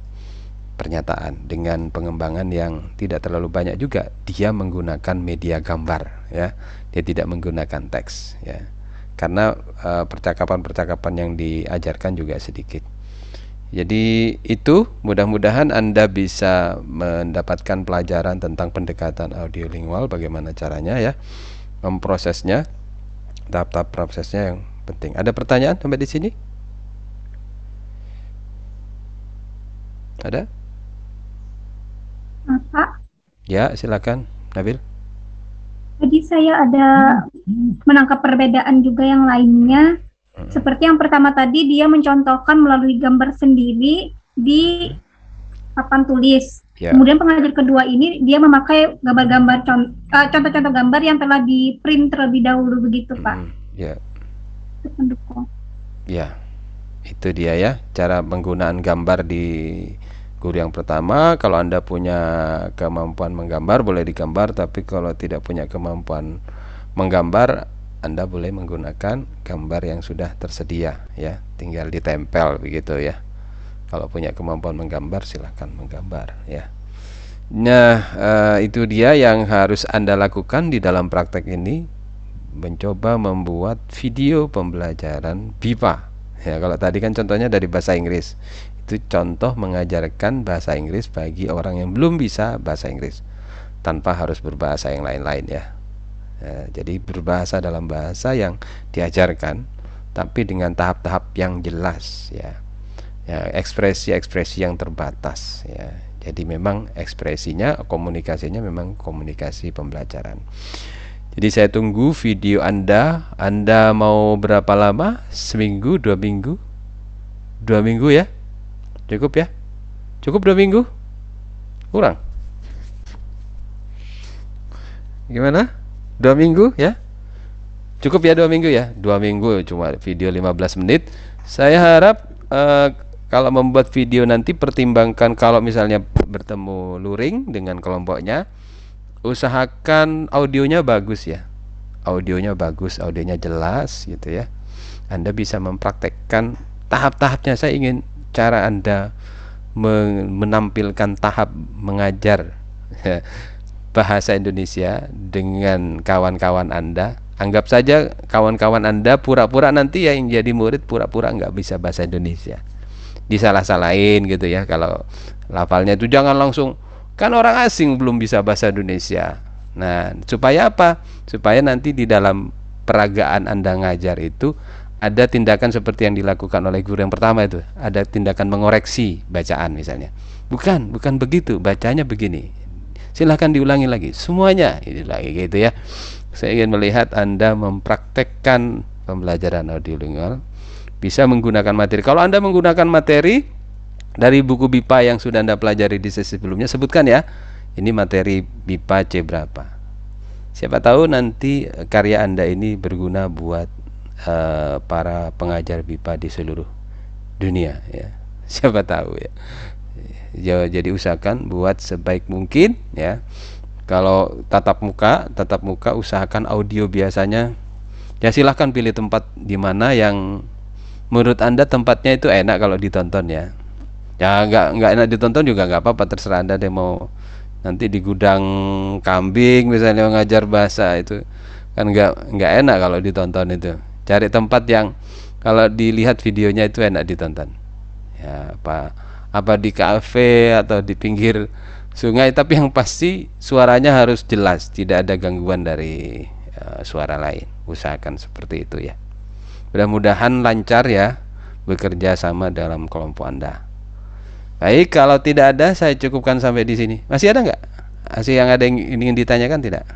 pernyataan dengan pengembangan yang tidak terlalu banyak juga. Dia menggunakan media gambar ya. Dia tidak menggunakan teks ya. Karena eh, percakapan-percakapan yang diajarkan juga sedikit. Jadi itu mudah-mudahan Anda bisa mendapatkan pelajaran tentang pendekatan audiolingual bagaimana caranya ya memprosesnya tahap-tahap prosesnya yang penting. Ada pertanyaan sampai di sini? Ada?
Pak,
Ya, silakan Nabil.
Tadi saya ada menangkap perbedaan juga yang lainnya. Seperti yang pertama tadi dia mencontohkan melalui gambar sendiri di papan tulis.
Ya.
Kemudian pengajar kedua ini dia memakai gambar-gambar eh, contoh-contoh gambar yang telah di print terlebih dahulu begitu Pak.
Ya,
Untuk mendukung.
ya. Itu dia ya, cara penggunaan gambar di guru yang pertama. Kalau Anda punya kemampuan menggambar boleh digambar, tapi kalau tidak punya kemampuan menggambar, Anda boleh menggunakan gambar yang sudah tersedia ya, tinggal ditempel begitu ya. Kalau punya kemampuan menggambar silahkan menggambar ya. Nah, eh, itu dia yang harus Anda lakukan di dalam praktek ini mencoba membuat video pembelajaran BIPA. Ya, kalau tadi kan contohnya dari bahasa Inggris. Itu contoh mengajarkan bahasa Inggris bagi orang yang belum bisa bahasa Inggris tanpa harus berbahasa yang lain-lain ya. Ya, jadi berbahasa dalam bahasa yang diajarkan tapi dengan tahap-tahap yang jelas ya. Ya, ekspresi-ekspresi yang terbatas ya. Jadi memang ekspresinya, komunikasinya memang komunikasi pembelajaran. Jadi saya tunggu video Anda. Anda mau berapa lama? Seminggu, dua minggu? Dua minggu ya? Cukup ya? Cukup dua minggu? Kurang? Gimana? Dua minggu ya? Cukup ya dua minggu ya? Dua minggu cuma video 15 menit. Saya harap eh, kalau membuat video nanti pertimbangkan kalau misalnya bertemu luring dengan kelompoknya usahakan audionya bagus ya audionya bagus audionya jelas gitu ya Anda bisa mempraktekkan tahap-tahapnya saya ingin cara Anda men- menampilkan tahap mengajar bahasa Indonesia dengan kawan-kawan Anda? Anggap saja kawan-kawan Anda pura-pura nanti ya yang jadi murid pura-pura nggak bisa bahasa Indonesia. Disalah-salahin gitu ya kalau lafalnya itu jangan langsung kan orang asing belum bisa bahasa Indonesia. Nah supaya apa? Supaya nanti di dalam peragaan anda ngajar itu ada tindakan seperti yang dilakukan oleh guru yang pertama itu. Ada tindakan mengoreksi bacaan misalnya. Bukan bukan begitu. Bacanya begini. Silahkan diulangi lagi. Semuanya. Ini lagi gitu ya. Saya ingin melihat anda mempraktekkan pembelajaran audiolingual bisa menggunakan materi. Kalau anda menggunakan materi dari buku BIPA yang sudah Anda pelajari di sesi sebelumnya sebutkan ya. Ini materi BIPA C berapa? Siapa tahu nanti karya Anda ini berguna buat uh, para pengajar BIPA di seluruh dunia ya. Siapa tahu ya. Jadi usahakan buat sebaik mungkin ya. Kalau tatap muka, tatap muka usahakan audio biasanya ya silahkan pilih tempat di mana yang menurut anda tempatnya itu enak kalau ditonton ya ya nggak nggak enak ditonton juga nggak apa-apa terserah anda deh mau nanti di gudang kambing misalnya ngajar bahasa itu kan nggak nggak enak kalau ditonton itu cari tempat yang kalau dilihat videonya itu enak ditonton ya apa apa di kafe atau di pinggir sungai tapi yang pasti suaranya harus jelas tidak ada gangguan dari uh, suara lain usahakan seperti itu ya mudah-mudahan lancar ya bekerja sama dalam kelompok anda Baik, kalau tidak ada saya cukupkan sampai di sini. Masih ada nggak? Masih yang ada yang ingin ditanyakan tidak?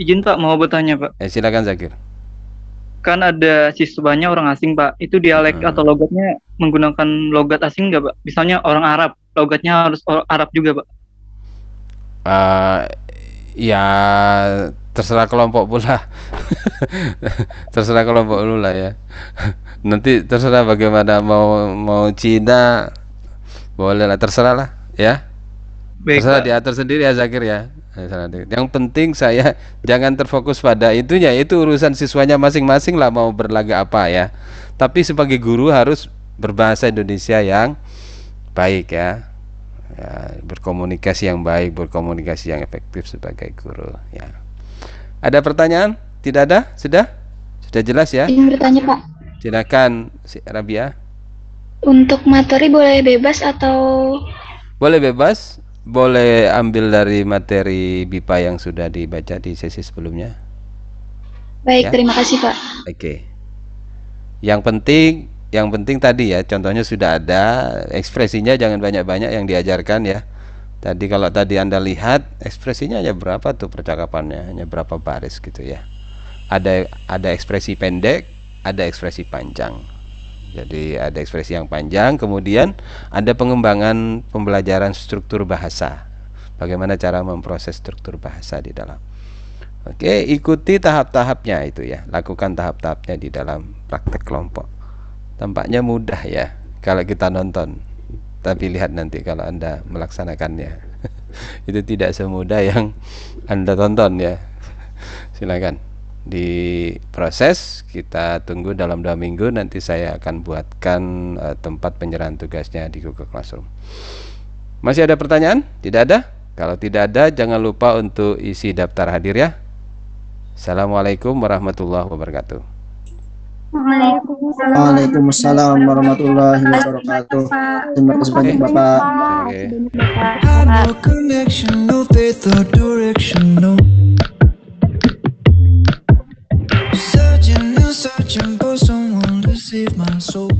Izin Pak, mau bertanya Pak.
Eh, silakan Zakir.
Kan ada siswanya orang asing Pak. Itu dialek hmm. atau logatnya menggunakan logat asing nggak Pak? Misalnya orang Arab, logatnya harus Arab juga Pak.
Uh, ya terserah kelompok pula. terserah kelompok dulu lah ya. Nanti terserah bagaimana mau mau Cina boleh lah terserah lah ya Baik, terserah Pak. diatur sendiri ya Zakir ya yang penting saya jangan terfokus pada itunya itu urusan siswanya masing-masing lah mau berlaga apa ya. Tapi sebagai guru harus berbahasa Indonesia yang baik ya. Ya berkomunikasi yang baik berkomunikasi yang efektif sebagai guru ya. Ada pertanyaan? Tidak ada? Sudah? Sudah jelas ya?
Ingin bertanya Pak.
Silakan si Rabia.
Untuk materi boleh bebas atau?
Boleh bebas, boleh ambil dari materi BIPA yang sudah dibaca di sesi sebelumnya.
Baik, ya? terima kasih Pak.
Oke. Yang penting, yang penting tadi ya, contohnya sudah ada, ekspresinya jangan banyak-banyak yang diajarkan ya. Tadi kalau tadi Anda lihat ekspresinya hanya berapa tuh percakapannya, hanya berapa baris gitu ya. Ada ada ekspresi pendek, ada ekspresi panjang. Jadi ada ekspresi yang panjang, kemudian ada pengembangan pembelajaran struktur bahasa. Bagaimana cara memproses struktur bahasa di dalam. Oke, ikuti tahap-tahapnya itu ya. Lakukan tahap-tahapnya di dalam praktek kelompok. Tampaknya mudah ya kalau kita nonton. Tapi lihat nanti kalau Anda melaksanakannya. itu tidak semudah yang Anda tonton ya. Silakan diproses kita tunggu dalam dua minggu nanti saya akan buatkan uh, tempat penyerahan tugasnya di Google Classroom masih ada pertanyaan? tidak ada? kalau tidak ada jangan lupa untuk isi daftar hadir ya Assalamualaikum warahmatullahi wabarakatuh
Waalaikumsalam warahmatullahi wabarakatuh. Terima kasih banyak Bapak. Okay. searching for someone to save my soul.